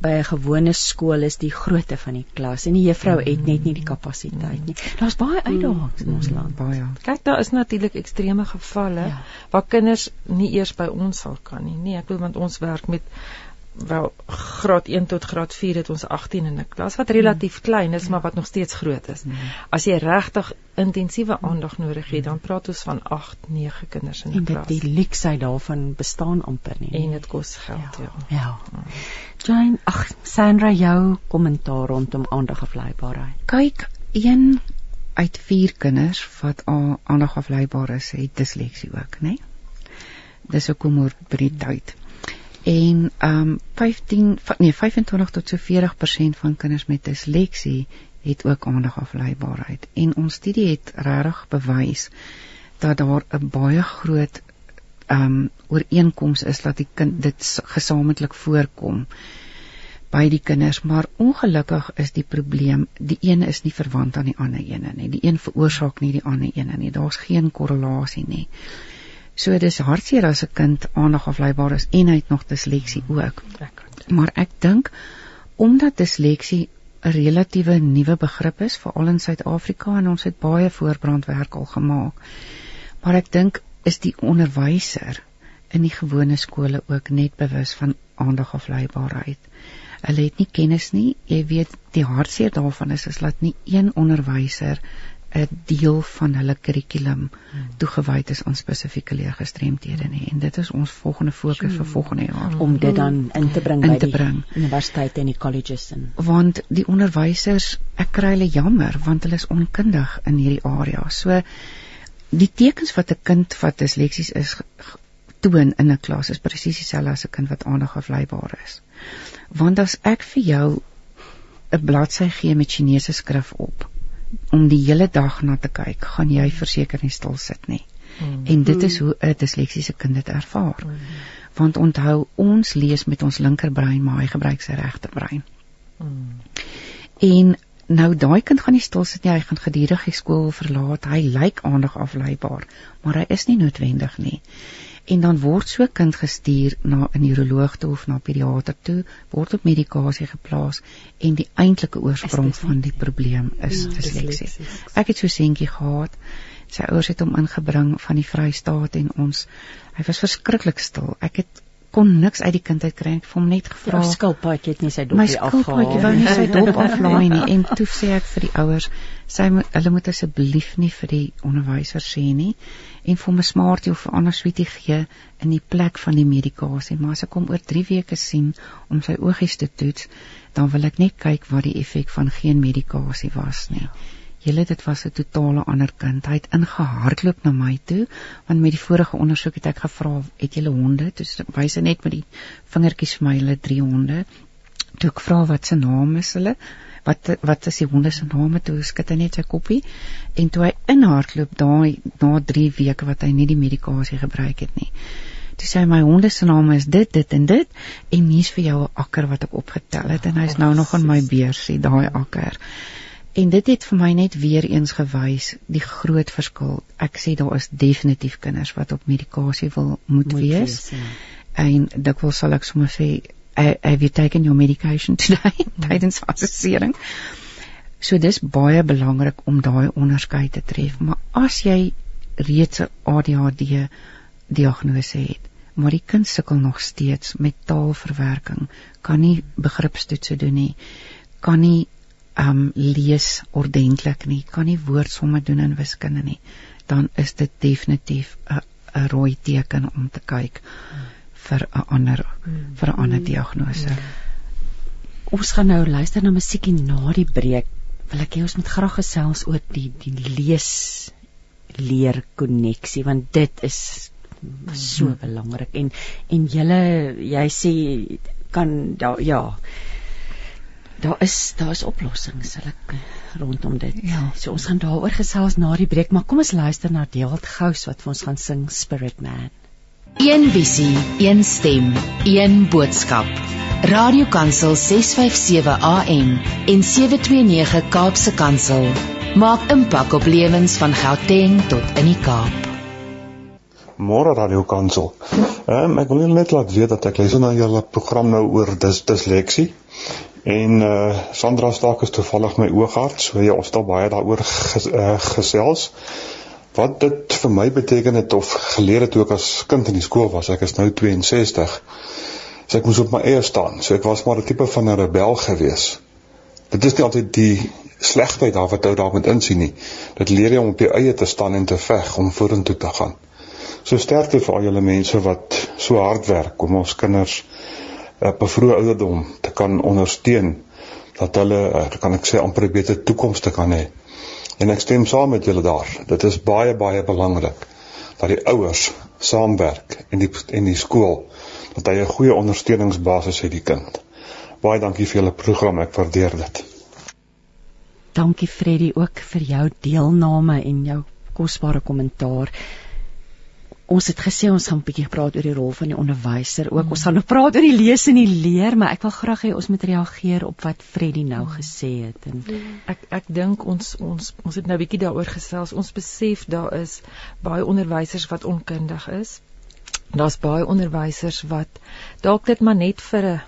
by 'n gewone skool is die grootte van die klas en die juffrou het net nie die kapasiteit nie. Daar's baie uitdagings in ons land. Baie. Kyk, daar is natuurlik ekstreme gevalle ja. waar kinders nie eers by ons sal kan nie. Nee, ek bedoel want ons werk met wel graad 1 tot graad 4 het ons 18 in 'n klas wat relatief mm. klein is maar wat nog steeds groot is. Mm. As jy regtig intensiewe aandag nodig het, dan praat ons van 8, 9 kinders in 'n klas. En die leksheid daarvan bestaan amper nie. En dit kos geld, ja. Ja. ja. Jane, ag Sandra, jou kommentaar rondom aandagafleibaarheid. Kyk, een uit 4 kinders wat aandagafleibaar is, het disleksie ook, né? Nee? Dis 'n komorbiditeit en um 15 nee 25 tot so 40% van kinders met disleksie het ook aandagafleibaarheid en ons studie het regtig bewys dat daar 'n baie groot um ooreenkoms is dat die kind dit gesamentlik voorkom by die kinders. Maar ongelukkig is die probleem die een is nie verwant aan die ander een nie. Die een veroorsaak nie die ander een nie. Daar's geen korrelasie nie So dis hartseer as 'n kind aandag afleibaar is en hy het nog disleksie ook. Maar ek dink omdat disleksie 'n relatiewe nuwe begrip is veral in Suid-Afrika en ons het baie voorbrandwerk al gemaak. Maar ek dink is die onderwyser in die gewone skole ook net bewus van aandag afleibaarheid. Hulle het nie kennis nie. Jy weet die hartseer daarvan is is dat nie een onderwyser 'n deel van hulle kurrikulum hmm. toegewy is aan spesifieke leergestremdhede nie en dit is ons volgende fokus vir volgende jaar om dit dan in te bring in by te bring. die universiteite en die colleges en want die onderwysers ek kry hulle jammer want hulle is onkundig in hierdie area so die tekens wat 'n kind wat disleksies is toon in 'n klas is presies dieselfde as 'n kind wat aandag afleibaar is. Want as ek vir jou 'n bladsy gee met Chinese skrif op om die hele dag na te kyk, gaan jy verseker nie stil sit nie. Mm. En dit is hoe 'n disleksiese kind dit ervaar. Mm. Want onthou, ons lees met ons linkerbrein, maar hy gebruik sy regterbrein. Mm. En nou daai kind gaan nie stil sit nie, hy gaan gedurig die skool verlaat. Hy lyk aandag afleibaar, maar hy is nie noodwendig nie en dan word so kind gestuur na 'n neuroloog toe of na 'n pediater toe, word op medikasie geplaas en die eintlike oorsprong van die probleem is ja, disleksie. Ek het so seentjie gehad. Sy ouers het hom ingebring van die Vrystaat en ons hy was verskriklik stil. Ek het kon niks uit die kind uit kry. Ek het hom net gevra. My skilpaadjie het nie sy dop afgehaal. My skilpaadjie wou nie sy dop aflaai nie en toe sê ek vir die ouers, sy moet hulle moet asseblief nie vir die onderwyser sê nie en vir hom 'n smartie of 'n ander sweetie gee in die plek van die medikasie. Maar as ek hom oor 3 weke sien om sy oogies te toets, dan wil ek net kyk wat die effek van geen medikasie was nie. Julle dit was 'n totale ander kind. Hy het ingehardloop na my toe want met die vorige ondersoek het ek gevra, "Het julle honde?" Toe wys hy net met die vingertjies vir my hulle drie honde. Toe ek vra wat se naam is hulle? Wat wat is die honde se name? Toe skud hy net sy koppie en toe hy inhardloop daai na 3 weke wat hy nie die medikasie gebruik het nie. Toe sê hy my honde se name is dit, dit en dit en hier's vir jou 'n akker wat ek opgetel het en hy's nou nog in my beursie daai akker. En dit het vir my net weer eens gewys die groot verskil. Ek sê daar is definitief kinders wat op medikasie wil moet, moet wees. wees ja. En dikwels sal ek sommer sê have you taken your medication today mm. tydens assessering. So dis baie belangrik om daai onderskeid te tref, maar as jy reeds 'n ADHD diagnose het, maar die kind sukkel nog steeds met taalverwerking, kan nie begripstoetse doen nie, kan nie um lees ordentlik nie, kan nie woordsomme doen in wiskunde nie, dan is dit definitief 'n 'n rooi teken om te kyk vir 'n ander vir 'n ander diagnose. Ons gaan nou luister na musiekie na die breek. Wil ek hê ons moet graag gesels oor die die lees leer koneksie want dit is so hmm. belangrik en en julle jy sê kan da, ja daar is daar is oplossings hulle rondom dit. Ja. So ons gaan daaroor gesels na die breek, maar kom ons luister na Deelt Gous wat vir ons gaan sing Spirit Man. Een visie, een stem, een boodskap. Radiokansel 657 AM en 729 Kaapse Kansel maak impak op lewens van Gauteng tot in die Kaap. Môre Radiokansel. Ehm um, ek wil net laat weet dat ek luister na julle program nou oor dis disleksie. En uh Sandra Staak is toevallig my oogarts, so ja, ons al baie daaroor ges, uh, gesels. Wat dit vir my beteken het of geleer het toe ek as kind in die skool was, ek is nou 62. So ek moes op my eie staan. So ek was maar 'n tipe van 'n rebel gewees. Dit is nie altyd die slegheid daar wat ou daar moet insien nie. Dit leer jou om op jou eie te staan en te veg om vorentoe te gaan. So sterkte vir al julle mense wat so hard werk om ons kinders op 'n vroeë ouderdom te kan ondersteun dat hulle eh, kan ek sê amper 'n beter toekoms te kan hê. En ek stem saam met julle daar. Dit is baie baie belangrik dat die ouers saamwerk en die en die skool dat hy 'n goeie ondersteuningsbasis het die kind. Baie dankie vir julle program, ek waardeer dit. Dankie Freddie ook vir jou deelname en jou kosbare kommentaar ons het gesê ons gaan 'n bietjie praat oor die rol van die onderwyser ook. Mm. Ons gaan nog praat oor die lees en die leer, maar ek wil graag hê ons moet reageer op wat Freddie nou gesê het en mm. ek ek dink ons ons ons het nou 'n bietjie daaroor gesels. Ons besef daar is baie onderwysers wat onkundig is. Daar's baie onderwysers wat dalk dit maar net vir 'n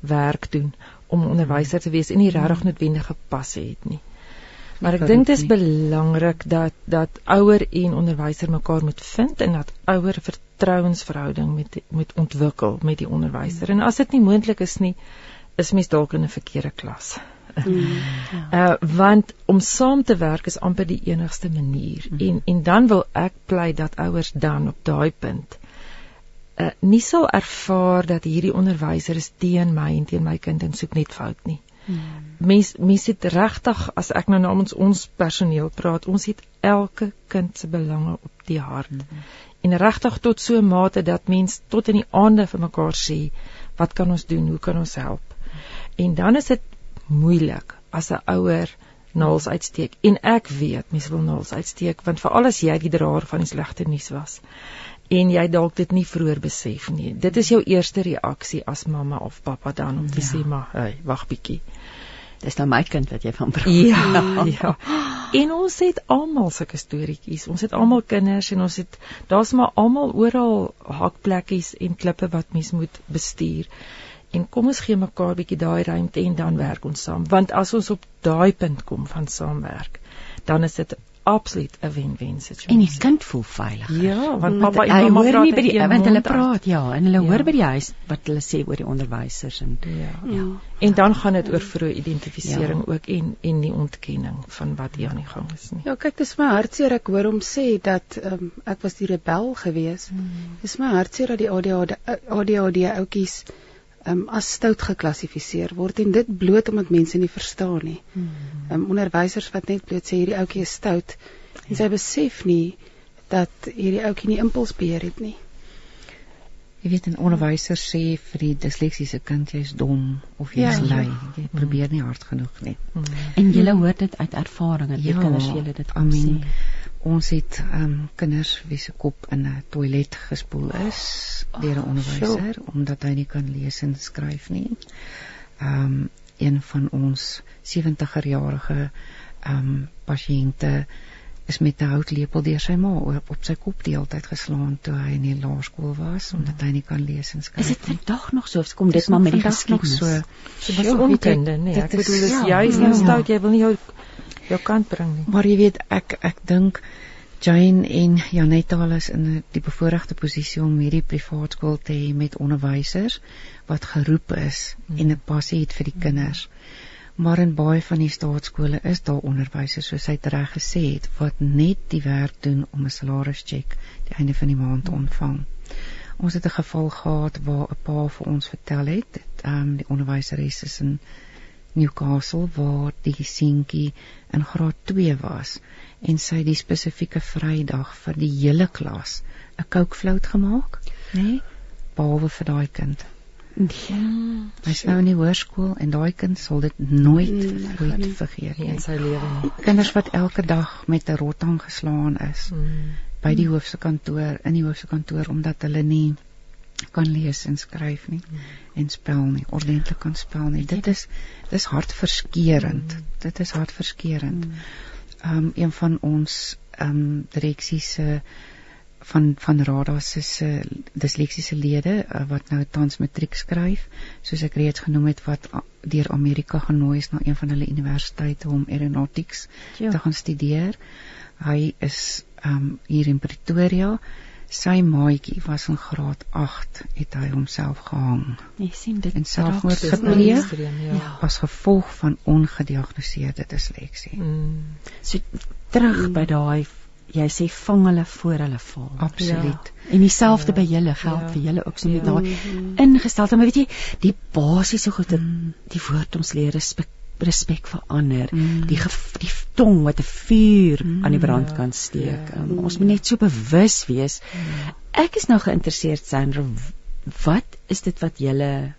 werk doen om onderwyser te wees en nie regtig noodwendige passe het nie. Maar ek dink dit is belangrik dat dat ouer en onderwyser mekaar moet vind en dat ouer vertrouensverhouding met moet ontwikkel met die onderwyser. En as dit nie moontlik is nie, is mens dalk in 'n verkeerde klas. Mm, ja. Uh want om saam te werk is amper die enigste manier. Mm. En en dan wil ek pleit dat ouers dan op daai punt uh nie sal ervaar dat hierdie onderwyser is teen my en teen my kind en soek net fout nie. Hmm. Mens mens het regtig as ek nou namens ons personeel praat, ons het elke kind se belange op die hart. Hmm. En regtig tot so 'n mate dat mens tot in die aande vir mekaar sê, wat kan ons doen? Hoe kan ons help? En dan is dit moeilik as 'n ouer naels uitsteek en ek weet mens wil naels uitsteek want veral as jy die draer van die slegte nuus was en jy dalk dit nie vroeër besef nie. Dit is jou eerste reaksie as mamma of pappa dan om te ja. sê maar, hey, wag bietjie. Dis nou my kind wat jy van praat. Ja, ja. En ons het almal sulke storieetjies. Ons het almal kinders en ons het daar's maar almal oral hakplekkies en klippe wat mens moet bestuur. En kom ons gee mekaar bietjie daai ruimte en dan werk ons saam. Want as ons op daai punt kom van saamwerk, dan is dit absoluut 'n wen-wen situasie. En die kind voel veilig. Ja, want pappa en mamma hoor nie by die want hulle praat ja en hulle ja. hoor by die huis wat hulle sê oor die onderwysers en ja. ja. En dan gaan dit oor vroeë identifisering ja. ook en en die ontkenning van wat hier aan die gang is nie. Ja, kyk, dis my hartseer ek hoor hom sê dat um, ek was die rebel geweest. Hmm. Dis my hartseer dat die ADHD ADHD ouetjies um, as stout geklassifiseer word en dit bloot omdat mense nie verstaan nie. Hmm. Um, onderwysers wat net bloot sê hierdie ouetjie is stout en sy besef nie dat hierdie ouetjie nie impulsbeheer het nie. Jy weet 'n onderwyser sê vir die disleksiese kind jy's dom of jy's ja, lui. Jy probeer nie hard genoeg nie. Hmm. En jy hoor dit uit ervaring en ja, kinders jy dit kom sien ons het um, kinders wie se kop in 'n toilet gespoel is oh, deur 'n onderwyser oh, omdat hy nie kan lees en skryf nie. Ehm um, een van ons 70er jarige ehm um, pasiënte is met 'n houtlepel deur sy ma op, op sy kop die hele tyd geslaan toe hy in die laerskool was omdat hy nie kan lees en skryf nie. Is dit vandag nog so of kom dit maar met die geskiedenis? So, so was onkunde, nee. Ek bedoel dis ja, juist ja, stout jy wil nie jou jou kant bring nie. Maar jy weet ek ek dink Jane en Janetta is in die bevoordeelde posisie om hierdie privaat skool te hê met onderwysers wat geroep is mm. en 'n passie het vir die kinders. Maar in baie van die staatskole is daar onderwysers soos hy reg gesê het wat net die werk doen om 'n salarischeck die einde van die maand te ontvang. Ons het 'n geval gehad waar 'n pa vir ons vertel het, ehm um, die onderwyseres is in Newcastle waar die seentjie in graad 2 was en sy die spesifieke Vrydag vir die hele klas 'n kookvlout gemaak, nê? Nee? Behalwe vir daai kind. Ja. Hy's nou in die hoërskool en daai kind sal dit nooit mm, ooit vergeet nie in sy lewe nie. Kinders wat elke dag met 'n rotang geslaan is mm. by die hoofse kantoor, in die hoofse kantoor omdat hulle nie kan lees en skryf nie en spel nie, ordentlik kan spel nie. Dit is dis hartverskeurende. Mm. Dit is hartverskeurende. Mm. Um een van ons um direksies se van van Rada se se disleksiese lede uh, wat nou tans matriek skryf, soos ek reeds genoem het wat deur Amerika genooi is na een van hulle universiteite om aeronautics jo. te gaan studeer. Hy is um hier in Pretoria sy maatjie was in graad 8 het hy homself gehang. Jy sien dit in selfmoord gepleeg ja. as gevolg van ongediagnoseerde disleksie. Mm. So terug mm. by daai jy sê vang hulle voor hulle val. Absoluut. Ja. En dieselfde ja. by julle geld ja. vir julle ook so met ja. daai mm. ingestelde, maar weet jy, die basiese goed, mm. die woord ons leer respek respek vir ander, mm. die die tong wat 'n vuur mm, aan die brand ja, kan steek. Ja, um, ons moet net so bewus wees. Mm. Ek is nou geïnteresseerd Sandra, wat is dit wat julle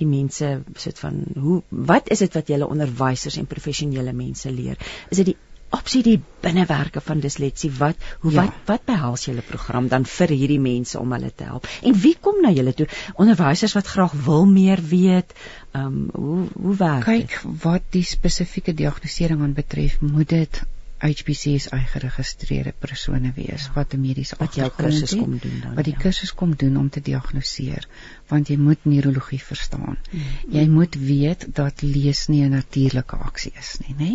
die mense soort van hoe wat is dit wat julle onderwysers en professionele mense leer? Is dit die opsie die binnewerke van disleksie wat hoe ja. wat wat behels julle program dan vir hierdie mense om hulle te help en wie kom na julle toe onderwysers wat graag wil meer weet ehm um, hoe hoe werk kyk dit? wat die spesifieke diagnostisering aan betref moet dit HPC's geregistreerde persone wees ja. wat 'n mediese wat jou kursus kom doen dan wat die ja. kursus kom doen om te diagnoseer want jy moet neurologie verstaan mm. jy moet weet dat lees nie 'n natuurlike aksie is nie nê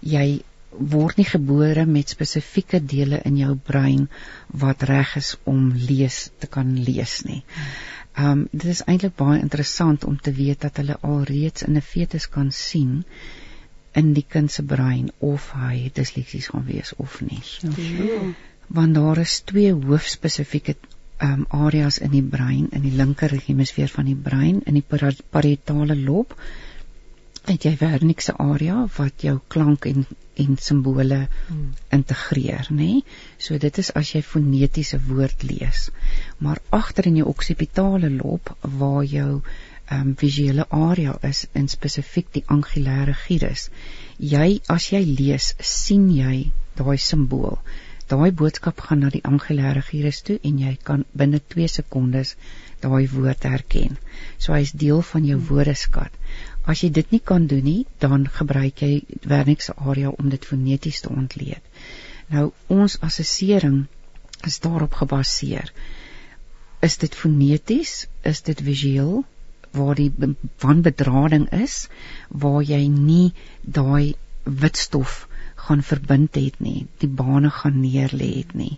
jy word nie gebore met spesifieke dele in jou brein wat reg is om lees te kan lees nie. Um, dit is eintlik baie interessant om te weet dat hulle alreeds in 'n fetus kan sien in die kind se brein of hy disleksies gaan wees of nie. Ja. Want daar is twee hoofspesifieke um, areas in die brein in die linker hemisfeer van die brein in die parietale lob het jy Wernicke se area wat jou klank en en simbole hmm. integreer, nê? Nee? So dit is as jy fonetiese woord lees. Maar agter in jou oksipitale lob waar jou ehm um, visuele area is in spesifiek die angulêre gyrus. Jy as jy lees, sien jy daai simbool. Daai boodskap gaan na die angulêre gyrus toe en jy kan binne 2 sekondes daai woord herken. So hy's deel van jou hmm. woordeskat. As jy dit nie kan doen nie, dan gebruik jy Wernicke se area om dit foneties te ontleed. Nou ons assessering is daarop gebaseer. Is dit foneties? Is dit visueel? Waar die wanbedrading is, waar jy nie daai witstof gaan verbind het nie, die bane gaan neerlê het nie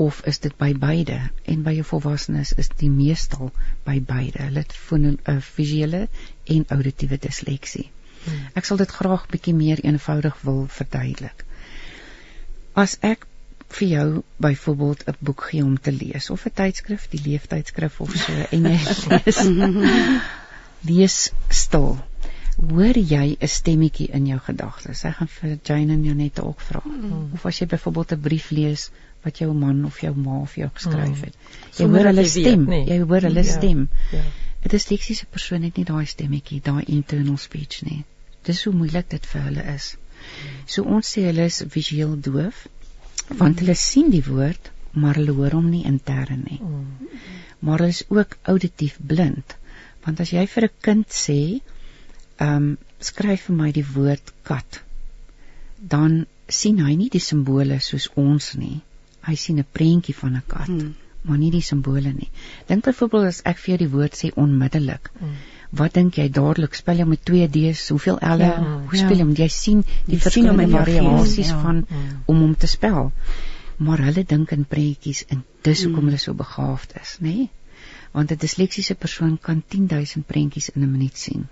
of is dit by beide? En by jou volwassenes is die meestal by beide. Hulle het fono 'n uh, visuele en auditiewe disleksie hmm. ek sal dit graag bietjie meer eenvoudig wil verduidelik. As ek vir jou byvoorbeeld 'n boek gee om te lees of 'n tydskrif die leeftydskrif of so en jy lees lees stil. Hoor jy 'n stemmetjie in jou gedagtes? Ek gaan vir Jane en Janette ook vra hmm. of as jy byvoorbeeld 'n brief lees wat jou man of jou ma of jou geskryf hmm. het. Hmm. Jy hoor hulle stem, weet, nee. jy hoor hulle ja, stem. Ja. Dit is leksiese persoon het nie daai stemmetjie, daai internal speech nie. Dis hoe moeilik dit vir hulle is. So ons sê hulle is visueel doof want hulle sien die woord, maar hulle hoor hom nie intern nie. Maar hulle is ook auditief blind. Want as jy vir 'n kind sê, ehm um, skryf vir my die woord kat, dan sien hy nie die simbole soos ons nie hy sien 'n prentjie van 'n kat, hmm. maar nie die simbole nie. Dink byvoorbeeld as ek vir jou die woord sê onmiddellik. Hmm. Wat dink jy dadelik spel jy met 2 D's, hoeveel L'e? Ja, hoe spel jy ja. hom? Jy sien die verskillende variasies ja. van hmm. om hom te spel. Maar hulle dink in prentjies en dis hoekom hmm. hulle so begaafd is, nê? Nee? Want 'n disleksiese persoon kan 10000 prentjies in 'n minuut sien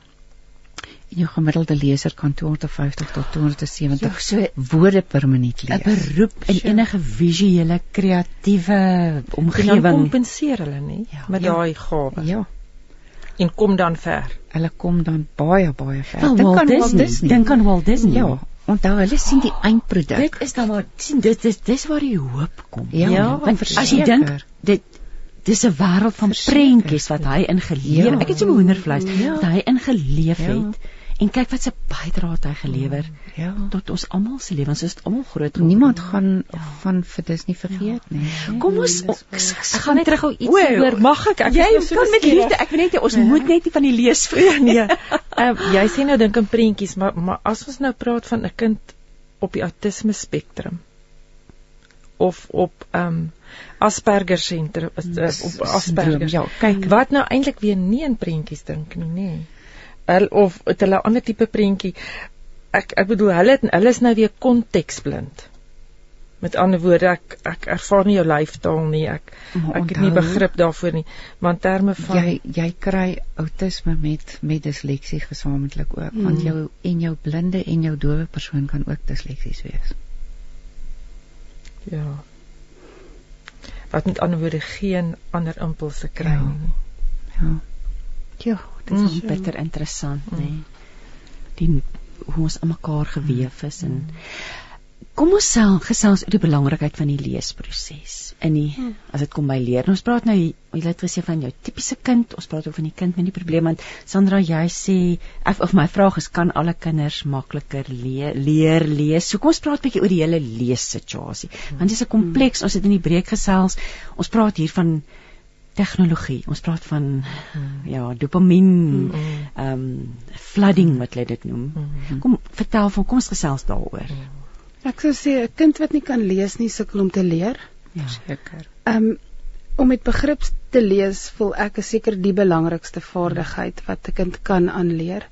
en jou gemiddelde leser kan 250 tot 270 jo, so woorde per minuut lees. 'n Beroep in sure. enige visuele kreatiewe omgewing. Dan kompenseer hulle nie ja. met ja. daai gawe. Ja. En kom dan ver. Hulle kom dan baie baie ver. Dink aan Walt Disney. Dink aan Walt Disney. Ja. Onthou hulle sien die eindproduk. Dit is dan maar sien dit is dis waar die hoop kom. Ja, ja want as jy dink dit dis 'n wêreld van prentjies wat hy ingeleef het. Ja. Ek het so 'n hoendervleis ja. wat hy ingeleef ja. Het. En kyk wat se bydrae het hy gelewer ja. tot ons almal se lewens. Ons is almal groot. Niemand gaan ja. van vir dis nie vergeet ja. nie. Kom ons ek gaan net terug gou iets hoor. Mag ek? ek jy so kan met liefde. Ek weet net ons ja. moet net nie van die lees vir nee. Ehm uh, jy sê nou dink aan prentjies, maar maar as ons nou praat van 'n kind op die autisme spektrum of op ehm um, Asperger sentrum uh, op Asperger. Ja, kyk wat nou eintlik weer nie in prentjies dink nie, nê. Nee hulle of het hulle 'n ander tipe prentjie. Ek ek bedoel hulle hulle is nou weer konteksblind. Met ander woorde ek ek ervaar nie jou lyfstaal nie. Ek maar ek het nie begrip daarvoor nie. Maar in terme van jy jy kry outisme met met disleksie gesamentlik ook. Hmm. Want jou en jou blinde en jou dowe persoon kan ook disleksies wees. Ja. Wat met ander woorde geen ander impulse kry ja. nie. Ja. Ja, dit is mm. bitter interessant, mm. nê. Die hoe ons aan mekaar gewewe is en kom ons sel gesels oor die belangrikheid van die leesproses. In die mm. as dit kom by leer. Ons praat nou jy het gesê van jou tipiese kind, ons praat ook van die kind met die probleem want Sandra jy sê of, of my vraag is kan alle kinders makliker le leer lees? So kom ons praat 'n bietjie oor die hele lees situasie. Mm. Want dit is 'n kompleks, ons het in die breek gesels. Ons praat hier van tegnologie. Ons praat van mm. ja, dopamien, mm. ehm mm. um, flooding wat hulle dit noem. Mm. Kom vertel van kom ons gesels daaroor. Mm. Ek sou sê 'n kind wat nie kan lees nie sukkel om te leer. Ja, seker. Ehm um, om met begrip te lees, voel ek is seker die belangrikste vaardigheid wat 'n kind kan aanleer.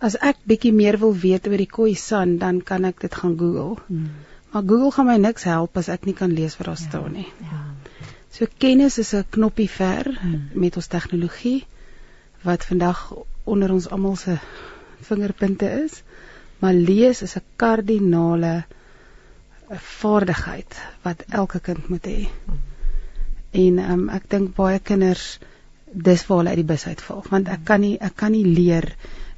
As ek bietjie meer wil weet oor die Khoisan, dan kan ek dit gaan Google. Mm. Maar Google gaan my niks help as ek nie kan lees wat daar ja, staan nie. Ja. So kennis is 'n knoppie ver hmm. met ons tegnologie wat vandag onder ons almal se vingerpunte is. Maar lees is 'n kardinale vaardigheid wat elke kind moet hê. En um, ek dink baie kinders dis waar hulle uit die bus uitval want ek kan nie ek kan nie leer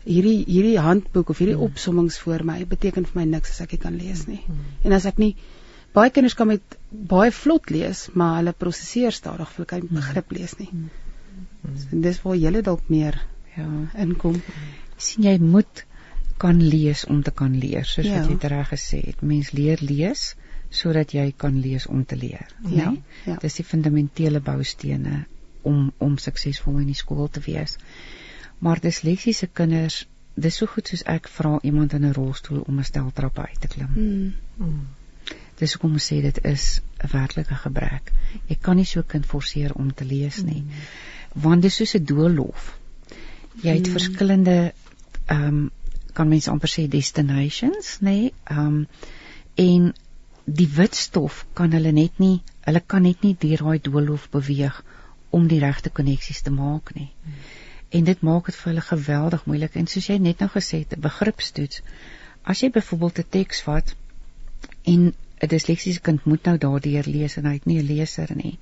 hierdie hierdie handboek of hierdie hmm. opsommings vir my beteken vir my niks as ek dit kan lees nie. Hmm. En as ek nie baie kinders kan met baie vlot lees, maar hulle prosesseer stadig, hulle kan nie begrip lees nie. So dis waar jy dalk meer ja inkom. sien jy moet kan lees om te kan leer soos ja. wat jy reg gesê het mens leer lees sodat jy kan lees om te leer ja, nee ja. dis die fundamentele boustene om om suksesvol in die skool te wees maar disleksiese kinders dis so goed soos ek vra iemand in 'n rolstoel om 'n steltrap uit te klim mm. Mm. Dis hoekom ons sê dit is 'n werklike gebrek jy kan nie so 'n kind forceer om te lees nie mm. want dis soos 'n doolhof jy het mm. verskillende ehm um, kan mense amper sê destinations, nê? Nee? Ehm um, en die wit stof kan hulle net nie, hulle kan net nie deur daai doolhof beweeg om die regte koneksies te maak nie. Hmm. En dit maak dit vir hulle geweldig moeilik en soos jy net nou gesê het, begripstoets. As jy byvoorbeeld 'n teks vat en 'n disleksiese kind moet nou daardeur lees en hy het nie 'n leser nie.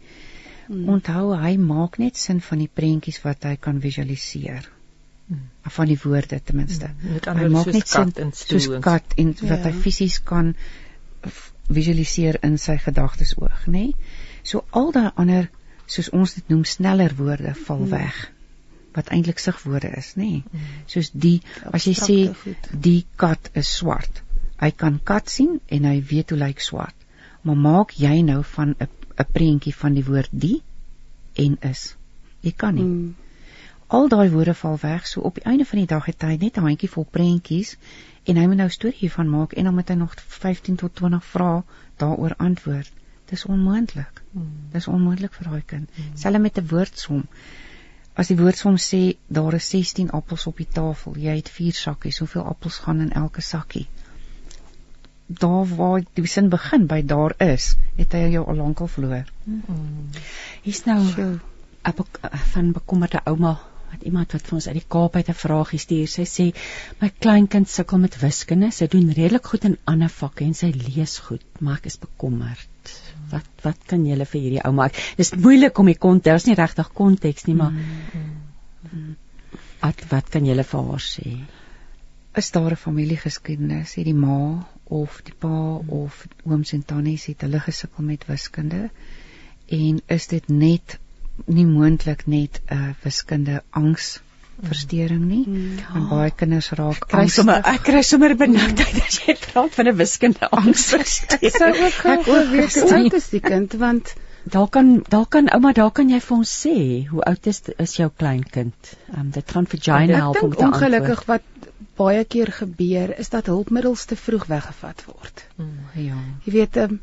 Hmm. Onthou hy maak net sin van die prentjies wat hy kan visualiseer hmm. van die woorde ten minste. Hmm. Hy maak net kat en soos kat en wat ja. hy fisies kan visualiseer in sy gedagtes oog, nê? Nee? So al daai ander soos ons dit noem sneller woorde val hmm. weg wat eintlik sigwoorde is, nê? Nee? Hmm. Soos die as jy sê die kat is swart. Hy kan kat sien en hy weet hoe lyk swart. Maar maak jy nou van 'n 'n prentjie van die woord die en is. Jy kan nie. Hmm al daai woorde val weg so op die einde van die dag het hy net 'n handjie vol prentjies en hy moet nou 'n storie hiervan maak en dan moet hy nog 15 tot 20 vrae daaroor antwoord dis onmoontlik hmm. dis onmoontlik vir daai kind hmm. selfs met 'n woordsom as die woordsom sê daar is 16 appels op die tafel jy het 4 sakkies hoeveel appels gaan in elke sakkie daar waar die sin begin by daar is het hy jou al lankal verloor hmm. hier's nou so. van bekommerde ouma wat iemand wat vir ons uit die Kaap uit 'n vraag gestuur. Sy sê my kleinkind sukkel met wiskunde. Sy doen redelik goed in ander vakke en sy lees goed, maar ek is bekommerd. Wat wat kan jy vir hierdie ouma? Dis moeilik om die konteks, nie regtig konteks nie, maar wat wat kan jy vir haar sê? Is daar 'n familiegeskiedenis? Het die ma of die pa of ooms en tannies het hulle gesukkel met wiskunde? En is dit net nie moontlik net 'n uh, wiskunde angs verstoring nie. Mm. En ja. baie kinders raak kry sommer ek kry sommer benoudheid as jy praat van 'n wiskunde angs verstoring. Sou ook gou weet hoe oud is die kind want dalk kan dalk kan ouma dalk kan jy vir ons sê hoe oud is is jou kleinkind? Ehm um, dit gaan vir Jane help om te antwoord. Ongelukkig wat baie keer gebeur is dat hulpmiddels te vroeg weggevat word. Mm, ja. Jy weet um,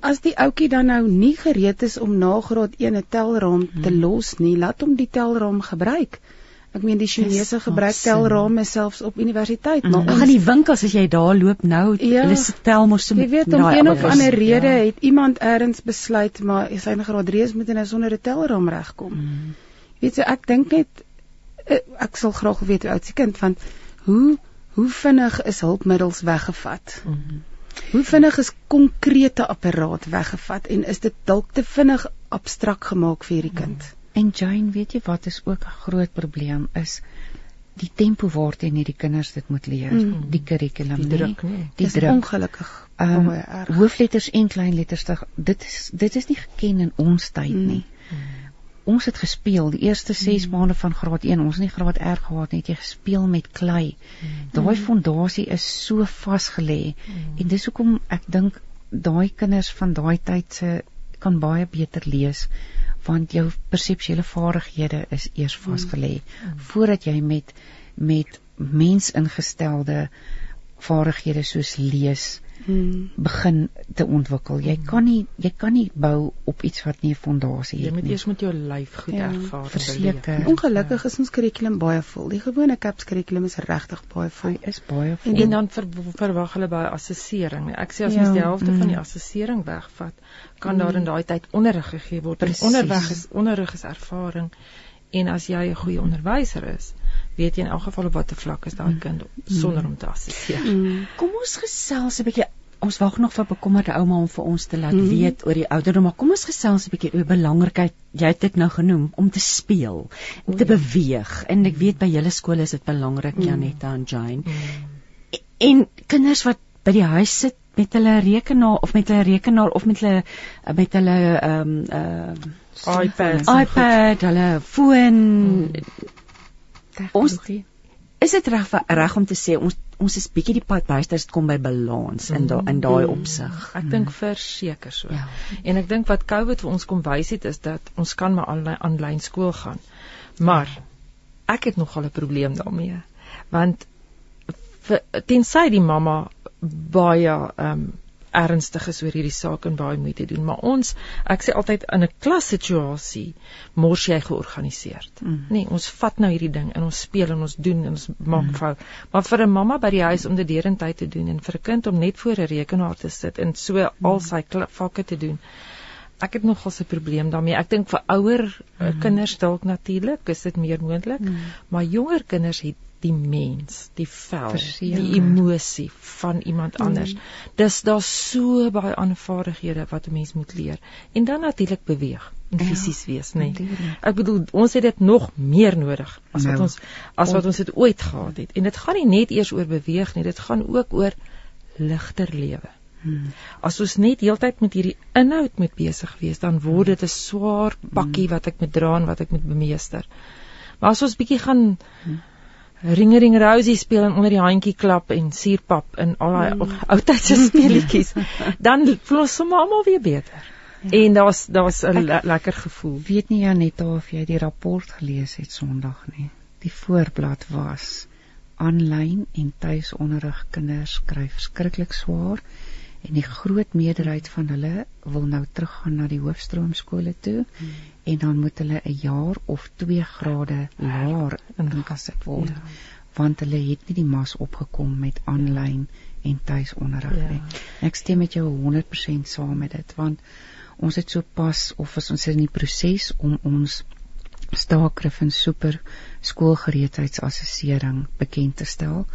as die ouetjie dan nou nie gereed is om na graad 1 'n telraam te hmm. los nie, laat hom die telraam gebruik. Ek meen die Chinese gebruik telrame selfs op universiteit, maar mm. ons gaan die winkels as jy daar loop nou, ja, hulle se tel mos so Jy weet om een of ander rede ja. het iemand eers besluit maar sy in graad 3 moet hy sonder 'n telraam regkom. Mm. Weet jy, ek dink net eh, ek sal graag weet hoe oud se kind want hoe hoe vinnig is hulpmiddels weggevat? Mm -hmm. Hoe vinnig is konkrete apparaat weggevat en is dit dalk te vinnig abstrak gemaak vir hierdie kind? En Jane, weet jy wat is ook 'n groot probleem is die tempo waarteen hierdie kinders dit moet leer, mm. die kurrikulum, die druk, nee. die druk. ongelukkig um, baie erg. Hoofletters en kleinletters, dit is dit is nie geken in ons tyd mm. nie. Mm ons het gespeel die eerste 6 mm. maande van graad 1 ons nie graad R gehad net jy gespeel met klei mm. daai fondasie is so vasgelê mm. en dis hoekom ek dink daai kinders van daai tyd se kan baie beter lees want jou perseptuele vaardighede is eers vasgelê mm. mm. voordat jy met met mensingestelde vaardighede soos lees hmm. begin te ontwikkel. Jy kan nie jy kan nie bou op iets wat nie 'n fondasie het nie. Jy moet eers met jou lyf goed ja, ervaar. Verseker. Ongelukkig is ons kurrikulum baie vol. Die gewone CAPS kurrikulum is regtig baie vol. Hy is baie vol. En, en dan ver, verwag hulle baie assessering. Ek sê as ja, ons die helfte mm. van die assessering wegvat, kan mm. daar in daai tyd onderrig gegee word. Onderrig is onderrig is ervaring. En as jy 'n goeie onderwyser is, weet jy in elk geval op watter vlak is daai mm. kind sonder om te assesseer. Mm. Kom ons gesels 'n bietjie ons wag nog vir bekommerde ouma om vir ons te laat mm. weet oor die ouderdom, maar kom ons gesels 'n bietjie oor belangrikheid. Jy het dit nou genoem om te speel, om te beweeg. En ek weet by julle skole is dit belangrik, mm. Janetta en Jane. Mm. En kinders wat by die huis sit met hulle rekenaar of met hulle rekenaar of met hulle met hulle ehm um, uh, iPad, iPad, hulle foon. Mm. Ons is dit reg reg om te sê ons ons is bietjie die pad byster dit kom by balans in da, in daai mm. opsig. Ek dink verseker so. Ja. En ek dink wat COVID vir ons kom wys het is dat ons kan maar aanlyn aanlyn skool gaan. Maar ek het nogal 'n probleem daarmee. Want tensy die mamma baie ehm um, ernstig is oor hierdie saak en baie moeite doen, maar ons, ek sê altyd in 'n klassituasie mors jy georganiseerd. Mm. Nee, ons vat nou hierdie ding en ons speel en ons doen en ons maak mm. fout. Maar vir 'n mamma by die huis om dit deurentyd te doen en vir 'n kind om net voor 'n rekenaar te sit en so mm. al sy vakke te doen. Ek het nogal 'n probleem daarmee. Ek dink vir ouer eh, mm. kinders dalk natuurlik is dit meer moontlik, mm. maar jonger kinders het die mens, die vel, Verseer. die emosie van iemand anders. Mm. Dis daar so baie aanvaardighede wat 'n mens moet leer. En dan natuurlik beweeg en ja, fisies wees, nê. Nee. Ek bedoel, ons het dit nog meer nodig as wat nou, ons as wat ons dit ooit gehad het. En dit gaan nie net eers oor beweeg nie, dit gaan ook oor ligter lewe. Hmm. As ons net heeltyd met hierdie inhoud moet besig wees, dan word dit 'n swaar pakkie hmm. wat ek moet dra en wat ek moet bemeester. Maar as ons bietjie gaan hmm ringering rosie speel en onder die handjie klap en suurpap en al daai mm. ou tydse speletjies dan voel ons sommer almal weer beter. Ja. En daar's daar's 'n le lekker gevoel. Weet nie Janetta of jy die rapport gelees het Sondag nie. Die voorblad was aanlyn en tuisonderrig kinders kry verskriklik swaar en die groot meerderheid van hulle wil nou teruggaan na die hoofstroomskole toe hmm en dan moet hulle 'n jaar of 2 grade laer ingesit word ja. want hulle het nie die mas opgekom met aanlyn en tuisonderrig ja. nie. Ek stem met jou 100% saam met dit want ons het so pas of is ons in die proses om ons staakrif en super skoolgereedheidsassessering bekend te stel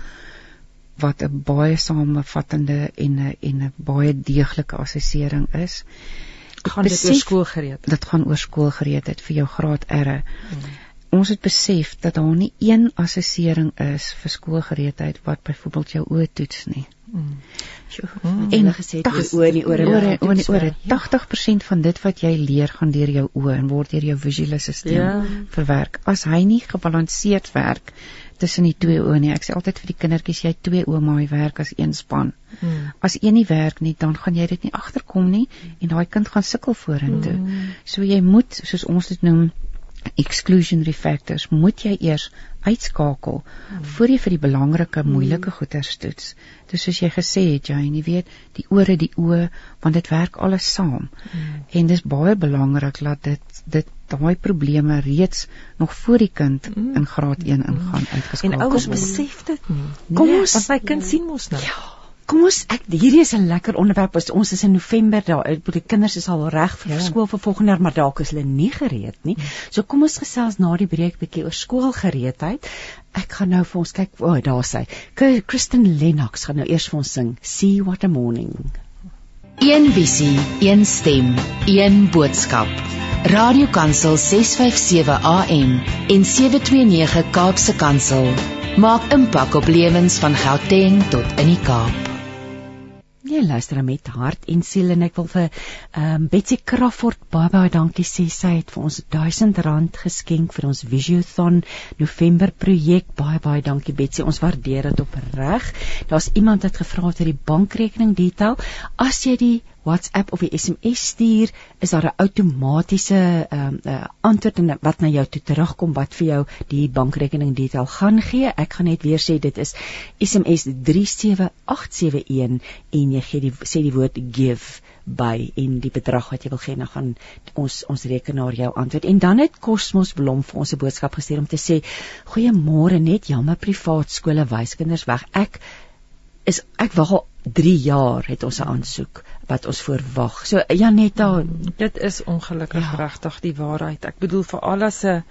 wat 'n baie samevattende en 'n en 'n baie deeglike assessering is gaan besef, dit oor skoolgereed. Dit gaan oor skoolgereedheid vir jou graad R. Hmm. Ons het besef dat daar nie een assessering is vir skoolgereedheid wat byvoorbeeld jou oë toets nie. Hmm. En gesê dit oor die ore oor oor die ore 80% van dit wat jy leer gaan deur jou oë en word deur jou visuele stelsel ja. verwerk. As hy nie gebalanseerd werk tussen die twee oë nie. Ek sê altyd vir die kindertjies jy twee oë maar werk as een span. Hmm. As een nie werk nie, dan gaan jy dit nie agterkom nie en daai kind gaan sukkel vorentoe. Hmm. So jy moet soos ons dit noem exclusionary factors moet jy eers uitskakel hmm. voor jy vir die belangrike hmm. moeilike goeters toets. Dis soos jy gesê het, jy nie weet die ore die oë want dit werk alles saam. Hmm. En dis baie belangrik dat dit dit daai probleme reeds nog voor die kind hmm. in graad 1 ingaan uitgeskakel. En ouers besef dit nie. Kom nee, ons, want my kind sien mos nou. Ja kom ons ek hierdie is 'n lekker onderwerp as ons is in November daar die kinders is al reg vir ja. skool vir volgende jaar maar dalk is hulle nie gereed nie. So kom ons gesels na die breek bietjie oor skoolgereedheid. Ek gaan nou vir ons kyk o, oh, daar sê. Kristen Lennox gaan nou eers vir ons sing See What a Morning. Een visie, een stem, een boodskap. Radiokansel 657 AM en 729 Kaapse Kansel maak impak op lewens van Gauteng tot in die Kaap. Jy luister met hart en siel en ek wil vir ehm um, Betsy Crawford baie baie dankie sê sy het vir ons R1000 geskenk vir ons Visiothon November projek. Baie baie dankie Betsy. Ons waardeer dit opreg. Daar's iemand wat gevra het oor die bankrekening detail. As jy die WhatsApp of 'n SMS stuur, is daar 'n outomatiese ehm um, uh, antwoord en wat na jou toe terugkom wat vir jou die bankrekening detail gaan gee. Ek gaan net weer sê dit is SMS 37871 en jy gee die sê die woord give by en die bedrag wat jy wil gee, dan gaan ons ons rekenaar jou antwoord. En dan het Cosmos Blom vir ons 'n boodskap gestuur om te sê: "Goeiemôre net, jammer privaat skole wys kinders weg. Ek is ek wag al 3 jaar het ons 'n aansoek wat ons voorwag. So Janetta, hmm, dit is ongelukkig ja. regtig die waarheid. Ek bedoel vir al as 'n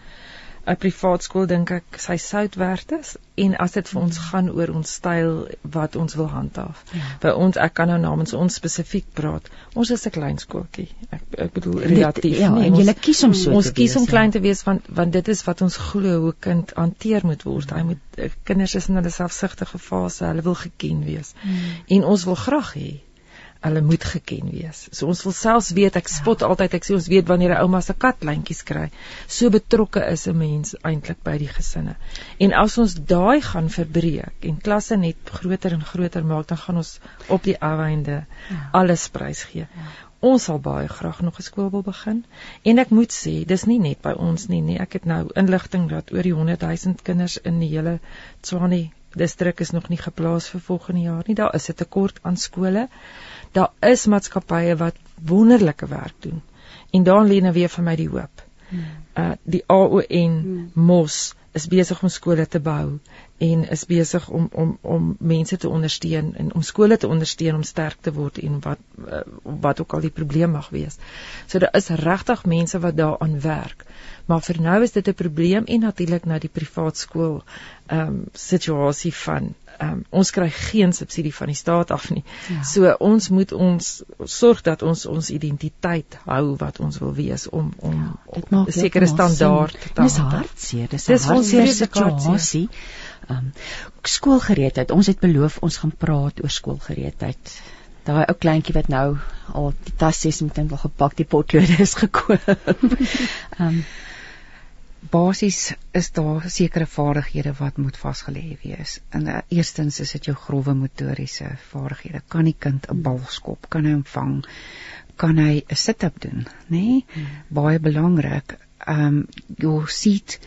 'n privaat skool dink ek sy sout werd is en as dit vir ons mm. gaan oor ons styl wat ons wil handhaaf. Ja. By ons ek kan nou namens ons spesifiek praat. Ons is 'n klein skooltjie. Ek ek bedoel relatief ja, nie. En jy kies om so ons kies om ja. klein te wees want want dit is wat ons glo hoe kind hanteer moet word. Hy moet eh, kinders is in hulle selfsugtige fase, hulle wil geken wees. Hmm. En ons wil graag hê hulle moet geken wees. So ons wil selfs weet, ek spot ja. altyd, ek sê ons weet wanneer 'n ouma se kat lyntjies kry. So betrokke is 'n mens eintlik by die gesinne. En as ons daai gaan verbreek en klasse net groter en groter maak, dan gaan ons op die einde ja. alles prys gee. Ja. Ons sal baie graag nog 'n skool wil begin en ek moet sê dis nie net by ons nie nie ek het nou inligting dat oor die 100 000 kinders in die hele Tshwane distrik is nog nie geplaas vir volgende jaar nie daar is 'n tekort aan skole daar is maatskappye wat wonderlike werk doen. En daar lê nou weer vir my die hoop. Hmm. Uh die AON hmm. Mos is besig om skole te bou en is besig om om om mense te ondersteun en om skole te ondersteun om sterk te word en wat uh, wat ook al die probleem mag wees. So daar is regtig mense wat daaraan werk. Maar vir nou is dit 'n probleem en natuurlik na die privaat skool ehm um, situasie van um, ons kry geen subsidie van die staat af nie. Ja. So ons moet ons sorg dat ons ons identiteit hou wat ons wil wees om om ja, 'n sekere standaard te hê. Dis hartseer, dis 'n hartseer situasie. Um, skoolgereedheid. Ons het beloof ons gaan praat oor skoolgereedheid. Daai ou kleintjie wat nou al die tasse met hom wil gepak, die potlode is gekoop. Ehm um, basies is daar sekere vaardighede wat moet vasgelê wees. In uh, eerstens is dit jou grouwe motoriese vaardighede. Kan die kind 'n bal skop? Kan hy hom vang? Kan hy 'n sit-up doen, nê? Nee? Hmm. Baie belangrik. Um your seat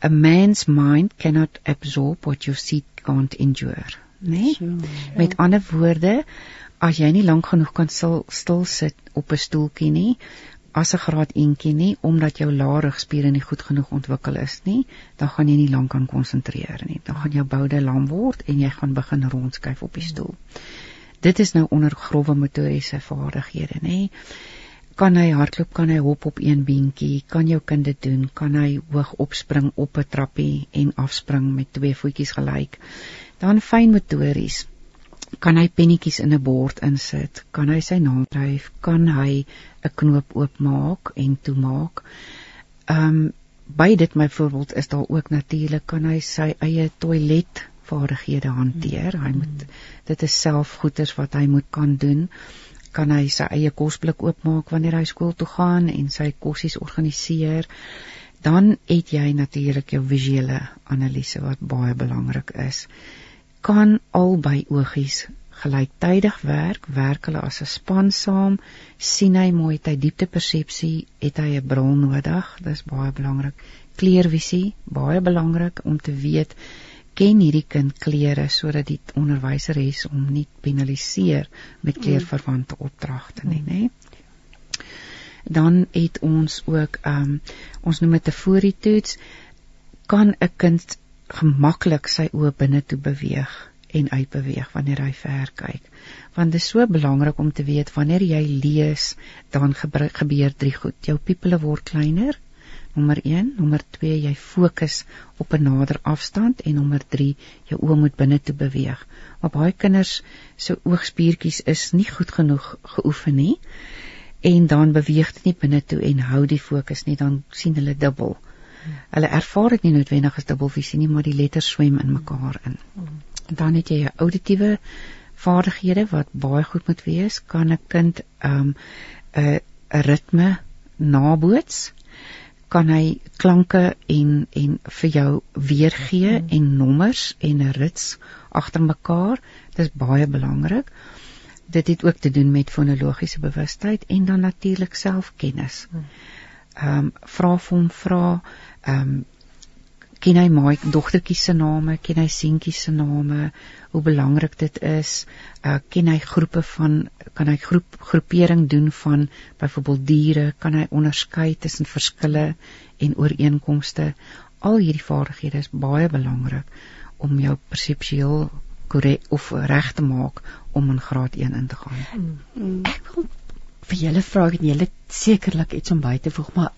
a man's mind cannot absorb what your seat can't endure, nê? Nee? Sure, ja. Met ander woorde, as jy nie lank genoeg kan stil, stil sit op 'n stoeltjie nie, as 'n graad eentjie nie omdat jou laarrugspiere nie goed genoeg ontwikkel is nie, dan gaan jy nie lank kan konsentreer nie. Dan gaan jou boude lam word en jy gaan begin rondskuif op die stoel. Dit is nou onder grouwe motoriese vaardighede, nê? Kan hy hardloop, kan hy hop op een beentjie, kan jou kind dit doen, kan hy hoog opspring op 'n trappie en afspring met twee voetjies gelyk. Dan fyn motories kan hy pennetjies in 'n bord insit, kan hy sy naam skryf, kan hy 'n knoop oopmaak en toemaak. Ehm um, by dit my voorbeeld is daar ook natuurlik kan hy sy eie toilet vaardighede hanteer. Hy moet dit is selfgoeders wat hy moet kan doen. Kan hy sy eie kosblik oopmaak wanneer hy skool toe gaan en sy kossies organiseer. Dan het jy natuurlik jou visuele analise wat baie belangrik is kan albei oogies gelyktydig werk, werk hulle as 'n span saam, sien hy mooi hy dieptepersepsie, het hy 'n bril nodig, dis baie belangrik. Kleurvisie, baie belangrik om te weet ken hierdie kind kleure sodat die onderwyser is om nie penaliseer met mm. kleurverwante opdragte nie, nê? Dan het ons ook ehm um, ons noem dit 'n vooritoets kan 'n kind gemaklik sy oë binne toe beweeg en uitbeweeg wanneer hy ver kyk. Want dit is so belangrik om te weet wanneer jy lees, dan gebeur drie goed. Jou pupille word kleiner. Nommer 1, nommer 2, jy fokus op 'n nader afstand en nommer 3, jou oë moet binne toe beweeg. Maar baie kinders se so oogspiertjies is nie goed genoeg geoefen nie en dan beweeg dit nie binne toe en hou die fokus nie, dan sien hulle dubbel. Hulle ervaar dit nie noodwendig as dubbelvisie nie, maar die letters swem in mekaar in. Dan het jy jou auditiewe vaardighede wat baie goed moet wees. Kan 'n kind 'n um, 'n ritme naboots? Kan hy klanke en en vir jou weergee en nommers en 'n rits agter mekaar? Dis baie belangrik. dit het ook te doen met fonologiese bewustheid en dan natuurlik selfkennis. Hmm. Ehm um, vra vir hom vra ehm um, ken hy my dogtertjie se name, ken hy seentjie se name, hoe belangrik dit is. Uh ken hy groepe van kan hy groep groepering doen van byvoorbeeld diere, kan hy onderskei tussen verskille en ooreenkomste. Al hierdie vaardighede is baie belangrik om jou perseptueel korrek of reg te maak om in graad 1 in te gaan. Mm. Ek wil vir julle vra en julle sekerlik iets om by te voeg, maar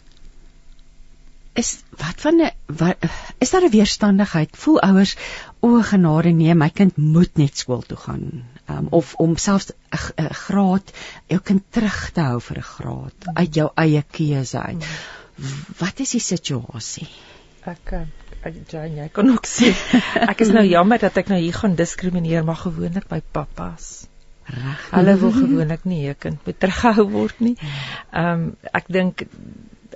is wat van 'n is daar 'n weerstandigheid? Voel ouers o genade nee, my kind moet net skool toe gaan. Um, of om selfs 'n graad jou kind terug te hou vir 'n graad uit jou eie keuse uit. Wat is die situasie? Ek ek Jane, jy kan ook sê ek is nou jammer dat ek nou hier gaan diskrimineer maar gewoonlik by pappas. Reg. Hulle wil gewoonlik nie 'n kind moet terughou word nie. Ehm um, ek dink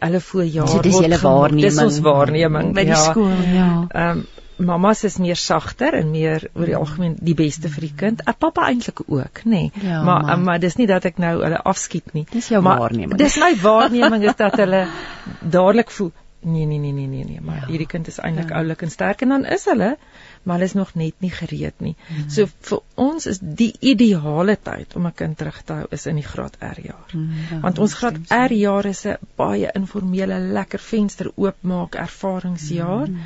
hulle voel ja, so, dis julle waarneming. Dis ons waarneming by die ja. skool, ja. Ehm um, mamas is meer sagter en meer oor die algemeen die beste vir die kind. En pappa eintlik ook, nê. Nee. Ja, maar maar, maar dis nie dat ek nou hulle afskiet nie. Dis jou maar, waarneming. Dis my waarneming is dat hulle dadelik voel nee nee nee nee nee nee, maar ja. hierdie kind is eintlik ja. oulik en sterk en dan is hulle maar hulle is nog net nie gereed nie. Mm. So vir ons is die ideale tyd om 'n kind terug te hou is in die graad R jaar. Mm, ja, Want ons graad R jaar is 'n baie informele lekker venster oopmaak ervaringsjaar. Mm.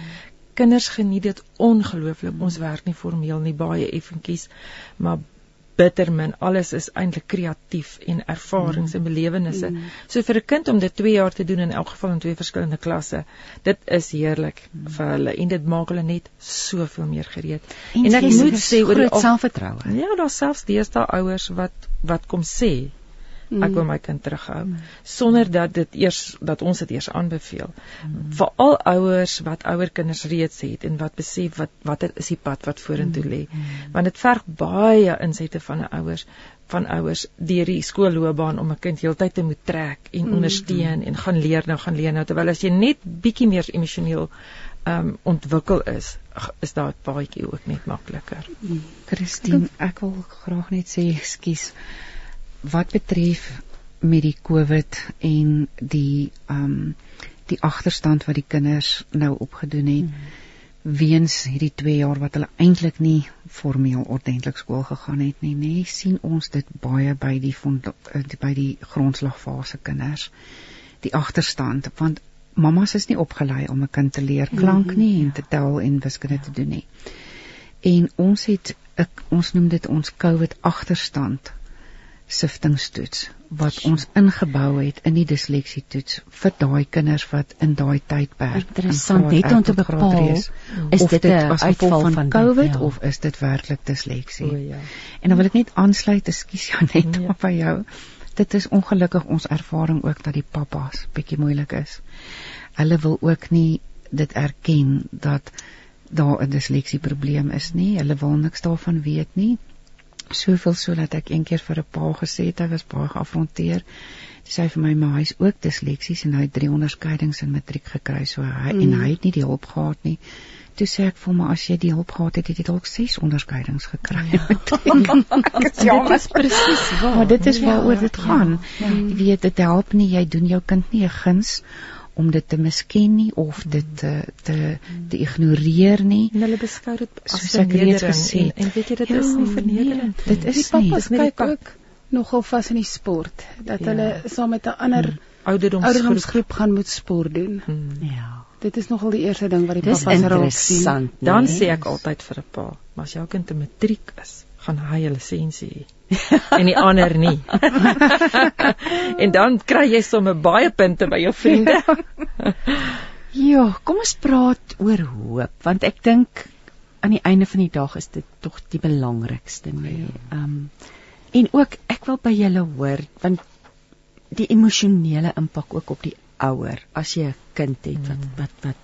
Kinders geniet dit ongelooflik. Mm. Ons werk nie formeel nie, baie effentjies, maar bitter min. Alles is eintlik kreatief en ervarings mm. en belewennisse. Mm. So vir 'n kind om dit 2 jaar te doen in elk geval in twee verskillende klasse, dit is heerlik mm. vir hulle en dit maak hulle net soveel meer gereed. En, en ek moet sê oor die selfvertroue. Ja, daar's selfs deesdae ouers wat wat kom sê Mm. Ek wil my kind terughou mm. sonder dat dit eers dat ons dit eers aanbeveel. Mm. Veral ouers wat ouer kinders reeds het en wat besef wat watter is die pad wat vorentoe lê. Mm. Want dit verg baie insette van 'n ouers van ouers deur die skoolloopbaan om 'n kind heeltyd te moet trek en mm. ondersteun en gaan leer nou gaan leer nou terwyl as jy net bietjie meer emosioneel um ontwikkel is is daai paadjie ook net makliker. Mm. Christine, ek wil graag net sê ekskuus wat betref met die COVID en die um die agterstand wat die kinders nou opgedoen het mm. weens hierdie 2 jaar wat hulle eintlik nie formeel ordentlik skool gegaan het nie, nê, sien ons dit baie by die, eh, by die grondslagfase kinders. Die agterstand want mamas is nie opgelei om 'n kind te leer klank nie mm, en te tel en wiskunde ja. te doen nie. En ons het ek ons noem dit ons COVID agterstand siftingstoets wat ons ingebou het in die disleksie toets vir daai kinders wat in daai tydperk interessant net om te bepaal is dit 'n uitval van, van COVID ja. of is dit werklik disleksie o, ja. en dan wil ek net aansluit ekskuus jou net ja. op by jou dit is ongelukkig ons ervaring ook dat die pappas bietjie moeilik is hulle wil ook nie dit erken dat daar 'n disleksie probleem is nie hulle wil niks daarvan weet nie soveel so dat ek een keer vir 'n pa gesê het hy was baie geafronteer. Hy sê vir my maar hy's ook disleksies en hy het 3 onderskeidings in matriek gekry so hy mm. en hy het nie die hulp gehad nie. Toe sê ek vir hom as jy die hulp gehad het, het jy dalk 6 onderskeidings gekry. Ja, ja maar presies waar. Maar dit is waaroor ja, dit gaan. Ja, ja. Jy weet dit help nie jy doen jou kind nie 'n guns om dit te misken nie of dit te te, te ignoreer nie. En hulle beskou dit as vernedering en, en weet jy dit ja, is nie vernederend. Nee, dit is die pappas kyk ook nogal vas in die sport dat ja. hulle saam met 'n ander hmm. ouderdomsgroep, ouderdomsgroep gaan moet sport doen. Hmm. Ja. Dit is nogal die eerste ding wat die pappas raak sien. Dan nee. sê ek altyd vir 'n pa, maar as jou kind 'n matriek is, gaan hy 'n lisensie en die ander nie. en dan kry jy sommer baie punte by jou vriende. ja, kom ons praat oor hoop want ek dink aan die einde van die dag is dit tog die belangrikste nie. Ja. Ehm um, en ook ek wil by julle hoor want die emosionele impak ook op die ouer as jy 'n kind het wat mm. wat wat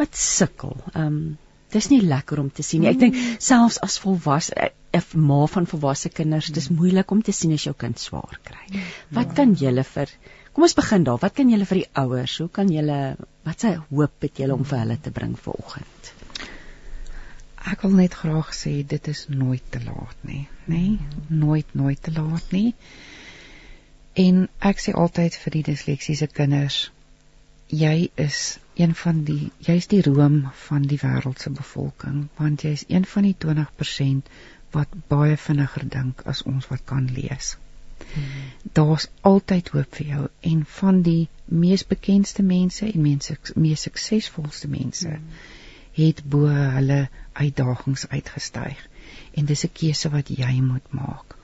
wat sukkel. Ehm um, dis nie lekker om te sien nie. Ek dink mm. selfs as volwasse 'n ma van volwasse kinders, dis mm. moeilik om te sien as jou kind swaar kry. Mm. Wat kan julle vir Kom ons begin daar. Wat kan julle vir die ouers? Hoe kan julle wat se hoop het julle om vir hulle te bring vir oggend? ek wil net graag sê dit is nooit te laat nie, nê? Nee? Nooit nooit te laat nie. En ek sê altyd vir die disleksiese kinders, jy is een van die jy's die room van die wêreld se bevolking, want jy's een van die 20% wat baie vinniger dink as ons wat kan lees. Hmm. Daar's altyd hoop vir jou en van die mees bekendste mense en mense mees suksesvolste mense hmm. het bo hulle uitdagings uitgestyg en dis 'n keuse wat jy moet maak.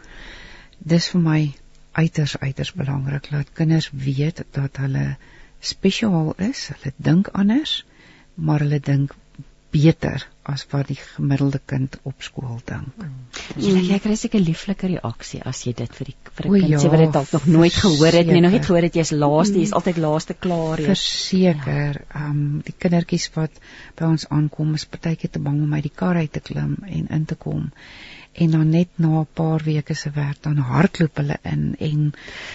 Dis vir my uiters uiters belangrik dat kinders weet dat hulle spesiaal is, hulle dink anders, maar hulle dink beter as wat die gemiddelde kind op skool dink. Mm. Jy mm. jy kry seker lieflike reaksie as jy dit vir die vir 'n kind ja, sê wat dit dalk nog nooit gehoor het nie, nog nie gehoor het jy's laaste, jy's mm. altyd laaste klaar jy. Verseker, ja. ehm um, die kindertjies wat by ons aankom is partykeer te bang om uit die kar uit te klim en in te kom en dan net na 'n paar weke se werk dan hardloop hulle in en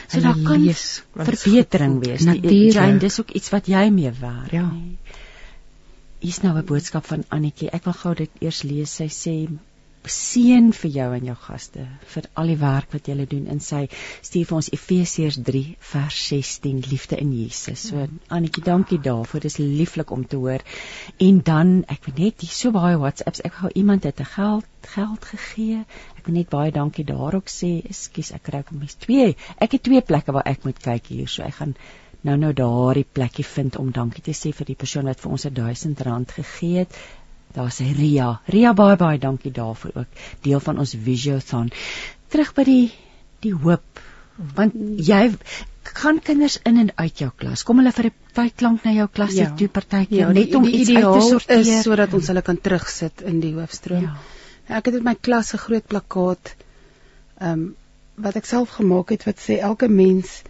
so daar kan lees, verbetering wees. Natuurlik, dis ook iets wat jy mee werk. Ja. Nee hier's nou 'n boodskap van Annetjie. Ek wil gou dit eers lees. Sy sê seën vir jou en jou gaste vir al die werk wat julle doen in sy stuur vir ons Efesiërs 3 vers 16 liefde in Jesus. So Annetjie, dankie daarvoor. Dit is lieflik om te hoor. En dan ek weet net hier so baie WhatsApps. Ek gou iemand het 'n geld geld gegee. Ek wil net baie dankie daarop sê. Ekskuus, ek kry kom mis twee. Ek het twee plekke waar ek moet kyk hier. So ek gaan nou nou daardie plekkie vind om dankie te sê vir die persoon wat vir ons 'n 1000 rand gegee het. Daar's Ria. Ria baie baie dankie daarvoor ook. Deel van ons Visiothon. Terug by die die hoop. Want jy kan kinders in en uit jou klas. Kom hulle vir 'n tyd lank na jou klas ja. toe partytjie ja, net om iets uit te sorteer sodat ons hulle kan terugsit in die hoofstroom. Ja. Ek het in my klas 'n groot plakkaat ehm um, wat ek self gemaak het wat sê elke mens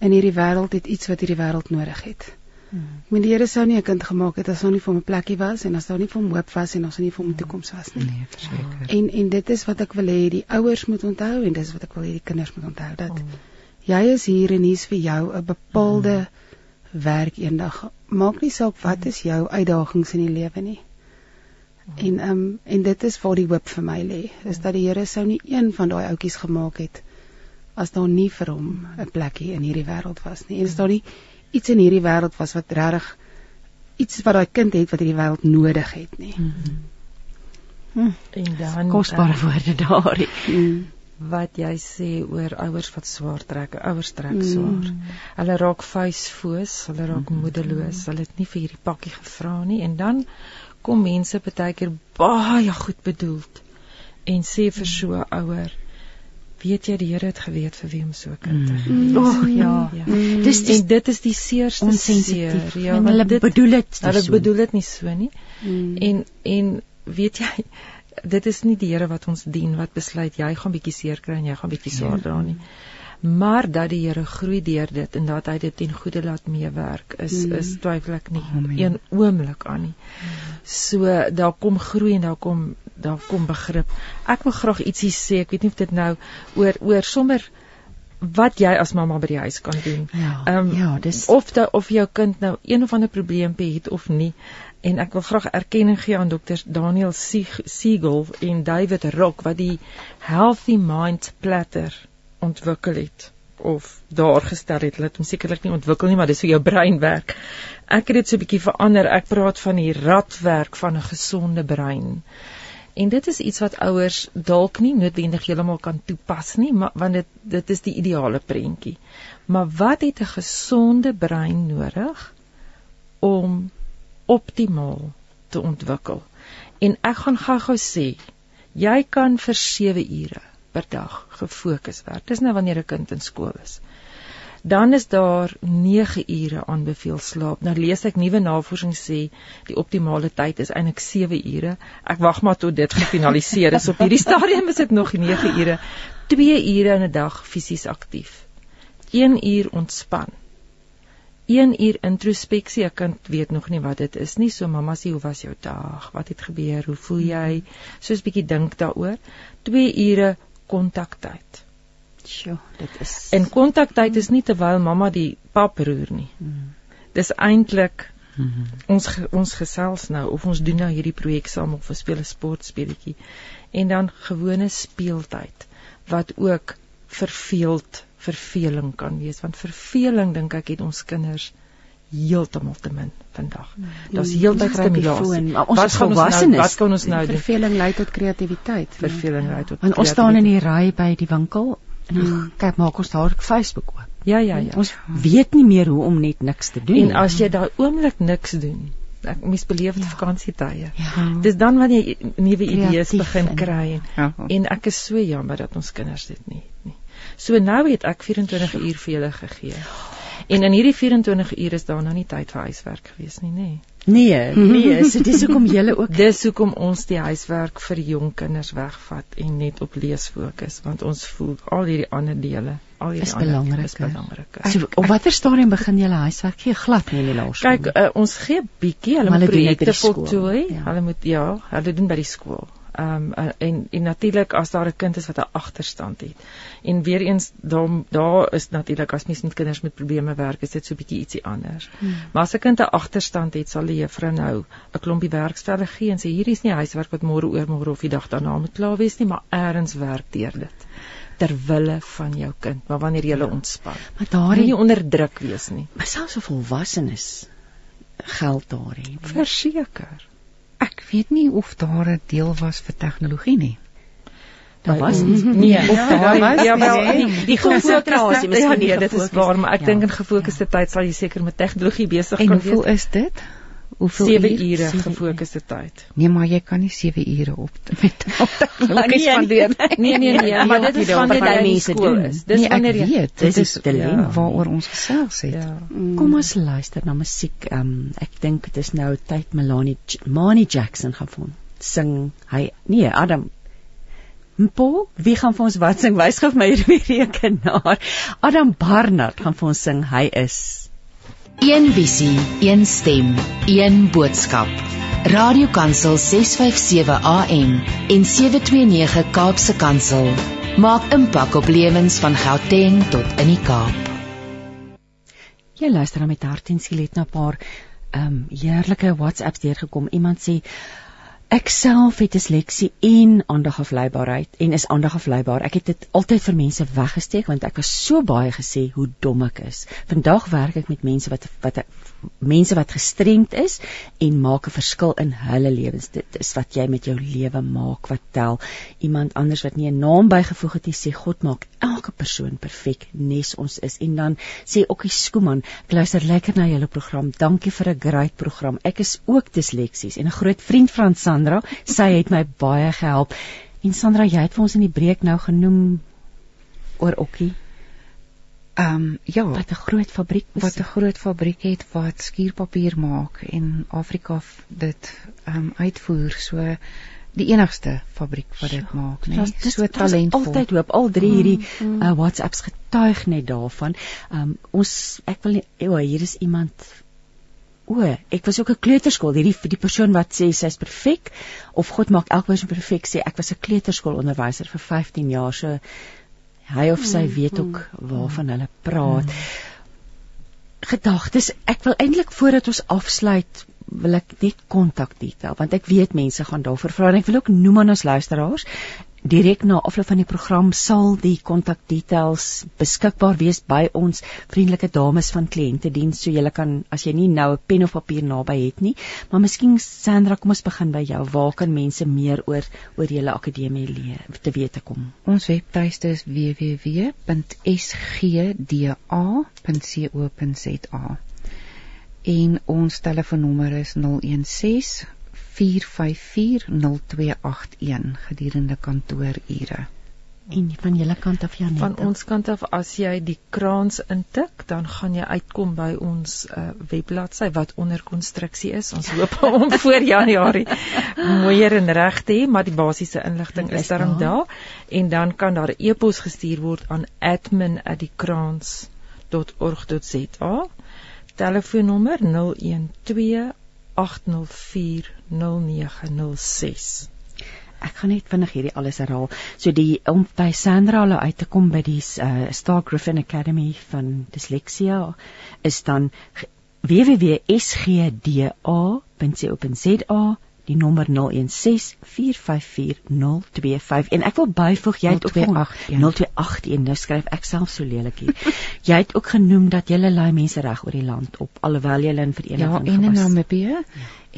in hierdie wêreld het iets wat hierdie wêreld nodig het. Hmm. Meen die Here sou nie 'n kind gemaak het as daar nie vir hom 'n plekkie was en as daar nie vir hom hoop was en as daar nie vir hom 'n toekoms was nie. Nee, verseker. En en dit is wat ek wil hê die ouers moet onthou en dis wat ek wil hê die kinders moet onthou dat oh. jy is hier en hier's vir jou 'n bepaalde hmm. werk eendag. Maak nie saak wat is jou uitdagings in die lewe nie. Hmm. En ehm um, en dit is waar die hoop vir my lê, is dat die Here sou nie een van daai ouetjies gemaak het as daar nie vir hom 'n plekkie in hierdie wêreld was nie. En as daar nie iets in hierdie wêreld was wat regtig iets wat daai kind het wat hierdie wêreld nodig het nie. Mm -hmm. hm. En dan kosbare uh, woorde daar. Mm. Wat jy sê oor ouers wat swaar trek, ouers trek mm. swaar. Hulle raak vuisfoos, hulle raak mm. moedeloos, hulle het nie vir hierdie pakkie gevra nie en dan kom mense baie keer baie goed bedoeld en sê vir so 'n ouer weet jy die Here het geweet vir wie om so kind te gee. Mm. Oh ja. ja. Mm. Dis die, dit is die seerste seer. Ja, en hulle dit, bedoel dit hulle so. bedoel dit nie so nie. Mm. En en weet jy dit is nie die Here wat ons dien wat besluit jy gaan bietjie seer kry en jy gaan bietjie swaar dra nie. Mm maar dat die Here groei deur dit en dat hy dit ten goeie laat meewerk is mm. is twyfel ek nie Amen. een oomblik aan nie. So daar kom groei en daar kom daar kom begrip. Ek wil graag ietsie sê, ek weet nie of dit nou oor oor sommer wat jy as mamma by die huis kan doen. Ja, um, ja, dis of da, of jou kind nou een of ander probleempie het of nie. En ek wil graag erkenning gee aan dokters Daniel Siegel en David Rock wat die Healthy Mind Platter ontwikkel het of daar gestel het. Hulle het hom sekerlik nie ontwikkel nie, maar dis hoe jou brein werk. Ek het dit so 'n bietjie verander. Ek praat van die radwerk van 'n gesonde brein. En dit is iets wat ouers dalk nie noodwendig heeltemal kan toepas nie, maar want dit dit is die ideale prentjie. Maar wat het 'n gesonde brein nodig om optimaal te ontwikkel? En ek gaan gou-gou sê, jy kan vir 7 ure per dag gefokus werk. Dis nou wanneer 'n kind in skool is. Dan is daar 9 ure aanbeveel slaap. Nou lees ek nuwe navorsing sê die optimale tyd is eintlik 7 ure. Ek wag maar tot dit gefinaliseer is. Op hierdie stadium is dit nog 9 ure. 2 ure in 'n dag fisies aktief. 1 uur ontspan. 1 uur introspeksie. Ek kan weet nog nie wat dit is nie. So mamma sê, "Hoe was jou dag? Wat het gebeur? Hoe voel jy?" Soos bietjie dink daaroor. 2 ure kontaktyd. Sjoe, dit is En kontaktyd is nie terwyl mamma die pap roer nie. Hmm. Dis eintlik Mm -hmm. Ons ons gesels nou of ons doen nou hierdie projek saam of ons speel 'n sportspeletjie en dan gewone speeltyd wat ook verveeld verveling kan wees want verveling dink ek het ons kinders heeltemal te min vandag. Hmm. Daar's heeltyd stimulasie. Wat gaan ons nou wat kan ons nou doen? Verveling lei tot kreatiwiteit. Verveling lei tot. Want ons staan in die ry by die winkel en hmm. kyk maak ons daar Facebook oop. Ja ja ja. Ons weet nie meer hoe om net niks te doen. En as jy daai oomblik niks doen, ek mis beleef dit ja. vakansietye. Ja. Dis dan wanneer jy nuwe idees begin kry en, ja. en ek is so jammer dat ons kinders dit nie nie. So nou het ek 24 uur vir julle gegee. En in hierdie 24 uur is daar nou nie tyd vir huiswerk gewees nie, nê? Nee, nee, so dis hoekom julle ook dis hoekom ons die huiswerk vir jong kinders wegvat en net op lees fokus, want ons voel al hierdie ander dele, al hierdie ander belangrik, is belangrik. So, op watter stadium begin julle huiswerk gee? Glad nie in die laerskool. Kyk, uh, ons gee bietjie, hulle moet projekte voltooi. Ja. Hulle moet ja, hulle doen by die skool. Ehm um, en en natuurlik as daar 'n kind is wat 'n agterstand het. En weer eens daar daar is natuurlik as mens met kinders met probleme werk, is dit so 'n bietjie ietsie anders. Hmm. Maar as 'n kind 'n agterstand het, sal die juffrou nou 'n klompie werkstelle gee en sê hier is nie huiswerk wat môre oor môre of die dag daarna moet klaar wees nie, maar eers werk deur dit ter wille van jou kind, maar wanneer jy ja. ontspan. Maar daar nie onder druk wees nie. Maar selfs so volwassenes geld daarin. Verseker. Ek weet nie of daar 'n deel was vir tegnologie nie. Daar was nie. Nee, of daar was ja, wel nie. Die, die gefokusde ja, nee, dit is waar, maar ek ja, dink in gefokusde ja. tyd sal jy seker met tegnologie besig kan wees. En hoeveel is dit? Hoeveel 7 ure, ure gefokusde tyd? Nee, maar jy kan nie 7 ure op met tegnologie spandeer nie. Nee, nee, nee, maar dit is wanneer jy mense doen. Dis nee, wanneer jy weet, dit is dilemma waaroor ons gesels het. Ja. Kom ons luister na musiek. Um, ek dink dit is nou tyd Melanie Mani Jackson gaan vir sing. Hy nee, Adam Paul, wie gaan vir ons wat sing? Wys gou vir my hierdie rekenaar. Adam Barnard gaan vir ons sing. Hy is Een visie, een stem, een boodskap. Radiokansel 657 AM en 729 Kaapse Kansel maak impak op lewens van Gauteng tot in die Kaap. Jy luister met hart en siel het na 'n paar ehm um, heerlike WhatsApps deurgekom. Iemand sê Ek self het disleksie en aandagafleibaarheid en is aandagafleibaar. Ek het dit altyd vir mense weggesteek want ek was so baie gesê hoe dom ek is. Vandag werk ek met mense wat wat mense wat gestremd is en maak 'n verskil in hulle lewens. Dit is wat jy met jou lewe maak wat tel. Iemand anders wat nie 'n naam bygevoeg het nie sê God maak elke persoon perfek nes ons is. En dan sê Okkie Skooman, ek luister lekker na julle program. Dankie vir 'n great program. Ek is ook disleksies en 'n groot vriend van Sandra. Sy het my baie gehelp. En Sandra, jy het vir ons in die breek nou genoem oor Okkie. Ehm um, ja, wat 'n groot fabriek is. Wat 'n groot fabriek het wat skuurpapier maak en Afrika dit ehm um, uitvoer. So die enigste fabriek wat dit ja, maak? Nee? So talentvol. Altyd hoop al drie hierdie mm, mm. Uh, WhatsApps getuig net daarvan. Ehm um, ons ek wil nie, o, hier is iemand O, ek was ook 'n kleuterskool. Hierdie die persoon wat sê sy's perfek of God maak elke persoon perfek sê ek was 'n kleuterskoolonderwyser vir 15 jaar. So hy of sy mm, weet ook waarvan hulle praat. Gedagtes, ek wil eintlik voordat ons afsluit wil ek net kontak detail want ek weet mense gaan daarvoor vra en ek wil ook noem aan ons luisteraars direk na afloop van die program sal die kontakdetails beskikbaar wees by ons vriendelike dames van kliëntediens so jy kan as jy nie nou 'n pen of papier naby het nie maar miskien Sandra kom ons begin by jou. Waar kan mense meer oor oor julle akademie leer te weet kom? Ons webtuiste is www.sgda.co.za en ons telefoonnommer is 016 4540281 gedurende kantoorure. En van julle kant af Janet. Van ons kant af as jy die kraans intik, dan gaan jy uitkom by ons uh, webbladsy wat onder konstruksie is. Ons hoop om voor Januarie mooier en reg te hê, maar die basiese inligting is daarom daar en dan kan daar 'n e-pos gestuur word aan admin@kraans.org.za. Telefoonnommer 012 804 0906. Ek gaan net vinnig hierdie alles herhaal. So die om by Sandra hulle uit te kom by die uh, Star Griffin Academy van Dyslexia is dan www.sgda.co.za die nommer 0164544025 en ek wil byvoeg jy het 028 0281 nou skryf ek self so lelik hier. Jy het ook genoem dat jy lei mense reg oor die land op alhoewel jy in vereniging ja, en in Namibië. Ja.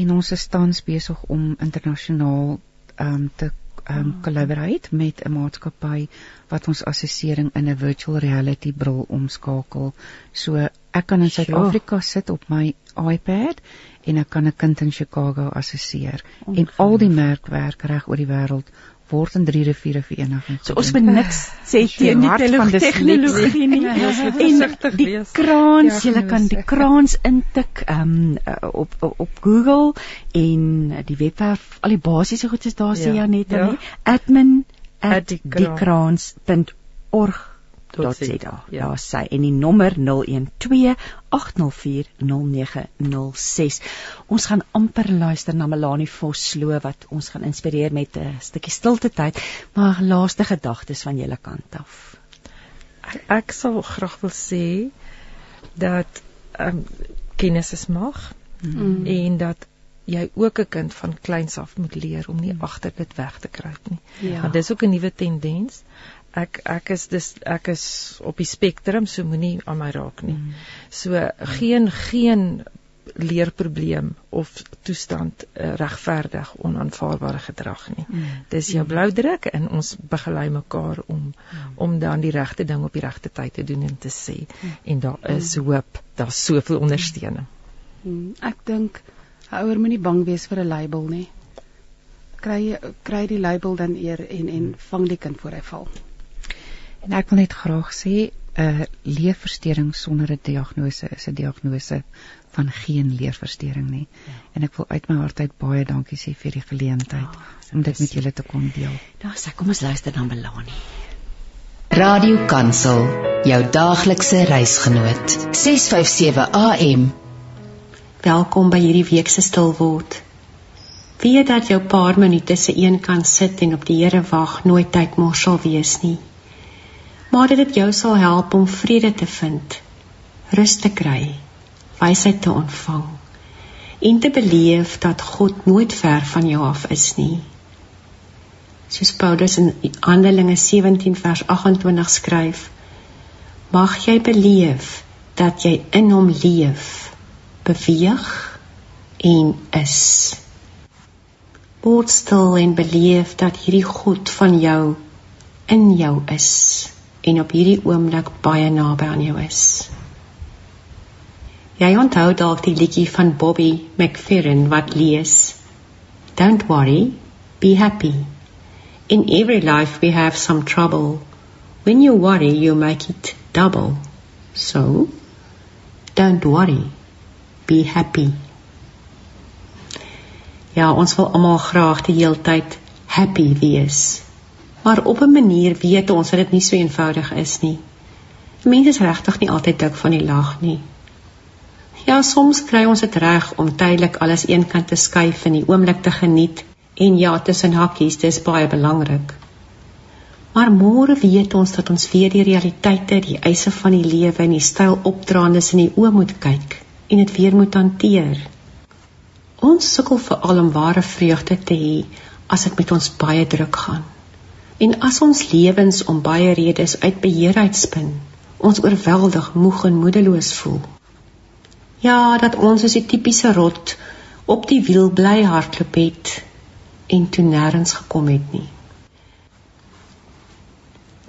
en ons is tans besig om internasionaal um, te um collaborate met 'n maatskappy wat ons assessering in 'n virtual reality bril omskakel. So ek kan in Suid-Afrika sit op my iPad en ek kan 'n kind in Chicago assesseer. En al die merkwerk reg oor die wêreld word in drie riviere vereniging. So ons moet niks sê teen die tegnologie nie. En die kraans, jy kan die kraans intik um, op op Google en die webwerf al die basiese goed is daar sê ja. Janet ja. admin at diekraans.org .za. Ja, sy en die nommer 012 8040906. Ons gaan amper luister na Melanie Vosloo wat ons gaan inspireer met 'n stukkie stilte tyd, maar laaste gedagtes van julle kant af. Ek, ek sal graag wil sê dat um, kennis is mag mm. en dat jy ook 'n kind van kleins af moet leer om nie agter dit weg te kruip nie. Ja. Want dis ook 'n nuwe tendens ek ek is dis ek is op die spektrum so moenie aan my raak nie. Mm. So geen geen leerprobleem of toestand uh, regverdig onaanvaarbare gedrag nie. Mm. Dis jou blou druk en ons begelei mekaar om mm. om dan die regte ding op die regte tyd te doen en te sê mm. en daar is mm. hoop, daar's soveel ondersteuning. Mm. Ek dink ouer moenie bang wees vir 'n label nie. Kry kry die label dan eer en en vang die kind voor hy val. En ek wil net graag sê 'n uh, leerversteuring sonder 'n diagnose is 'n diagnose van geen leerversteuring nie. Ja. En ek wil uit my hart uit baie dankie sê vir die geleentheid oh, om dit met julle te kon deel. Daar sê kom ons luister dan Belani. Radio Kansel, jou daaglikse reisgenoot. 657 AM. Welkom by hierdie week se stil word. Weet dat jou paar minute se een kan sit en op die Here wag nooit tyd mors sal wees nie maar dit jou sal help om vrede te vind, rus te kry, wysheid te ontvang en te beleef dat God nooit ver van jou af is nie. Soos Paulus in Handelinge 17 vers 28 skryf, mag jy beleef dat jy in hom leef, beweeg en is. Word stil en beleef dat hierdie God van jou in jou is en op hierdie oomblik baie naby aan jou is. Jy onthou dalk die liedjie van Bobby McFerrin wat lees: Don't worry, be happy. In every life we have some trouble. When you worry, you make it double. So, don't worry, be happy. Ja, ons wil almal graag die heeltyd happy wees maar op 'n manier weet ons dat dit nie so eenvoudig is nie. Mense is regtig nie altyd dik van die lag nie. Ja, soms kry ons dit reg om tydelik alles eenkant te skuif en die oomblik te geniet en ja, tussen hakkies, dis baie belangrik. Maar môre weet ons dat ons weer die realiteite, die eise van die lewe en die styl opdraandes in die oë moet kyk en dit weer moet hanteer. Ons sukkel veral om ware vreugde te hê as dit met ons baie druk gaan. En as ons lewens om baie redes uit beheer uitspin, ons oorweldig moeg en moedeloos voel. Ja, dat ons as 'n tipiese rot op die wiel bly hardloop het en toe nêrens gekom het nie.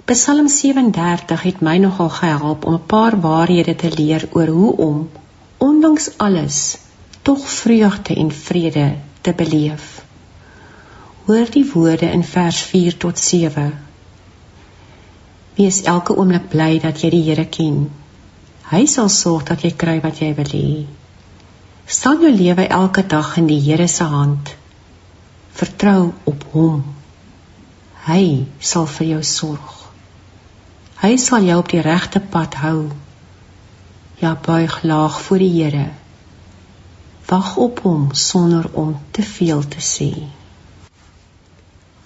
Psalm 37 het my nogal gehelp om 'n paar waarhede te leer oor hoe om ondanks alles tog vreugde en vrede te beleef. Hoor die woorde in vers 4 tot 7. Wees elke oomblik bly dat jy die Here ken. Hy sal sorg dat jy kry wat jy wil hê. Stel jou lewe elke dag in die Here se hand. Vertrou op hom. Hy sal vir jou sorg. Hy sal jou op die regte pad hou. Ja, buig laag voor die Here. Wag op hom sonder om te veel te sê.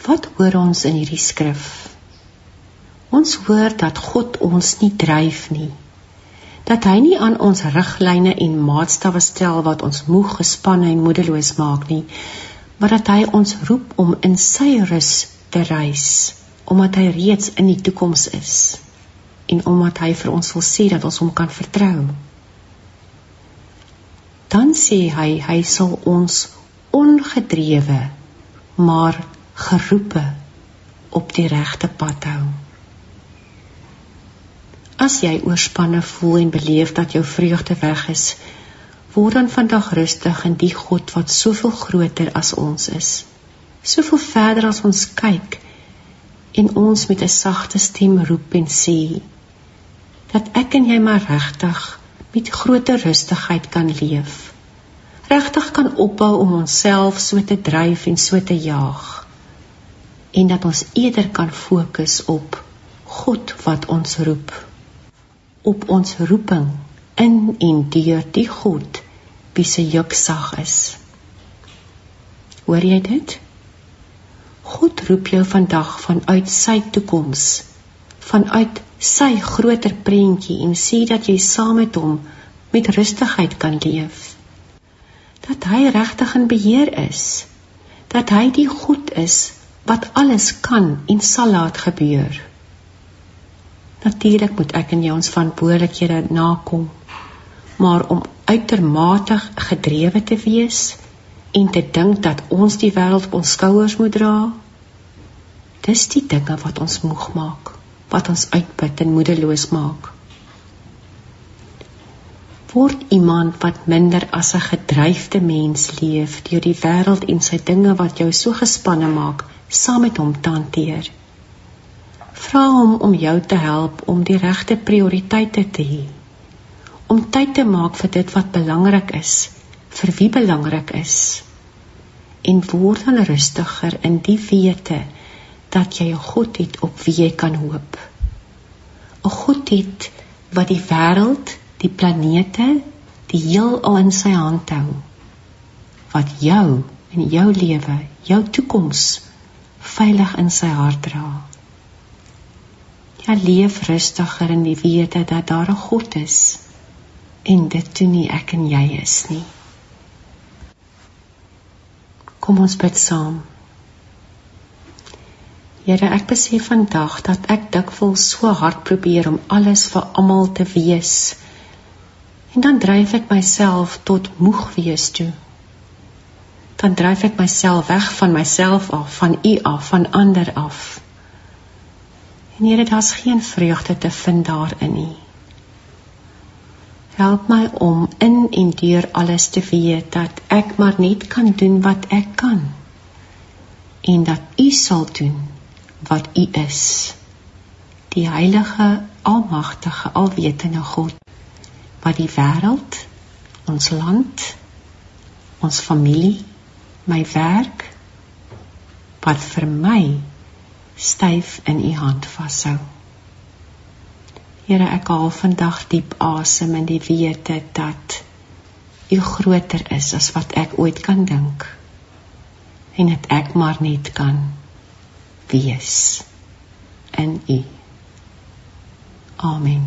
Wat hoor ons in hierdie skrif? Ons hoor dat God ons nie dryf nie. Dat hy nie aan ons riglyne en maatstawwe stel wat ons moeg, gespanne en moedeloos maak nie, maar dat hy ons roep om in sy rus te reis, omdat hy reeds in die toekoms is en omdat hy vir ons wil sê dat ons hom kan vertrou. Dan sê hy hy sal ons ongedrewe maar geroepe op die regte pad hou. As jy oorspanne voel en beleef dat jou vreugde weg is, word dan vandag rustig in die God wat soveel groter as ons is. Soveel verder as ons kyk en ons met 'n sagte stem roep en sê: dat ek en jy maar regtig met groter rustigheid kan leef. Regtig kan opbou om onsself so te dryf en so te jaag. En dat ons eerder kan fokus op God wat ons roep. Op ons roeping in en deur die God wie se juk sag is. Hoor jy dit? God roep jou vandag vanuit sy toekoms, vanuit sy groter prentjie en sê dat jy saam met hom met rustigheid kan leef. Dat hy regtig in beheer is. Dat hy die goed is wat alles kan en sal laat gebeur. Natuurlik moet ek en jy ons verantwoordelikhede nakom, maar om uitermate gedrewe te wees en te dink dat ons die wêreld op ons skouers moet dra, dis die dinge wat ons moeg maak wat ons uitput en moedeloos maak. Word iemand wat minder as 'n gedryfde mens leef deur die wêreld en sy dinge wat jou so gespanne maak, saam met hom te hanteer. Vra hom om jou te help om die regte prioriteite te hê. Om tyd te maak vir dit wat belangrik is, vir wie belangrik is. En word dan rustiger in die wete dat jy 'n God het op wie jy kan hoop. 'n God het wat die wêreld, die planete, die heelal in sy hand hou. Wat jou en jou lewe, jou toekoms veilig in sy hart dra. Ja, leef rustiger in die wete dat daar 'n God is en dit toe nie ek en jy is nie. Kom ons bid saam. Here, ek besef vandag dat ek dikwels so hard probeer om alles vir almal te wees. En dan dryf ek myself tot moeg wees toe. Dan dryf ek myself weg van myself af, van U af, van ander af. En Here, daar's geen vreugde te vind daarin nie. Help my om in en deur alles te weet dat ek maar net kan doen wat ek kan en dat U sal doen wat U is. Die heilige, almagtige, alwetende God wat die wêreld, ons land, ons familie, my werk wat vir my styf in U hand vashou. Here, ek haal vandag diep asem in die wete dat U groter is as wat ek ooit kan dink en dat ek maar net kan wees in U. Amen.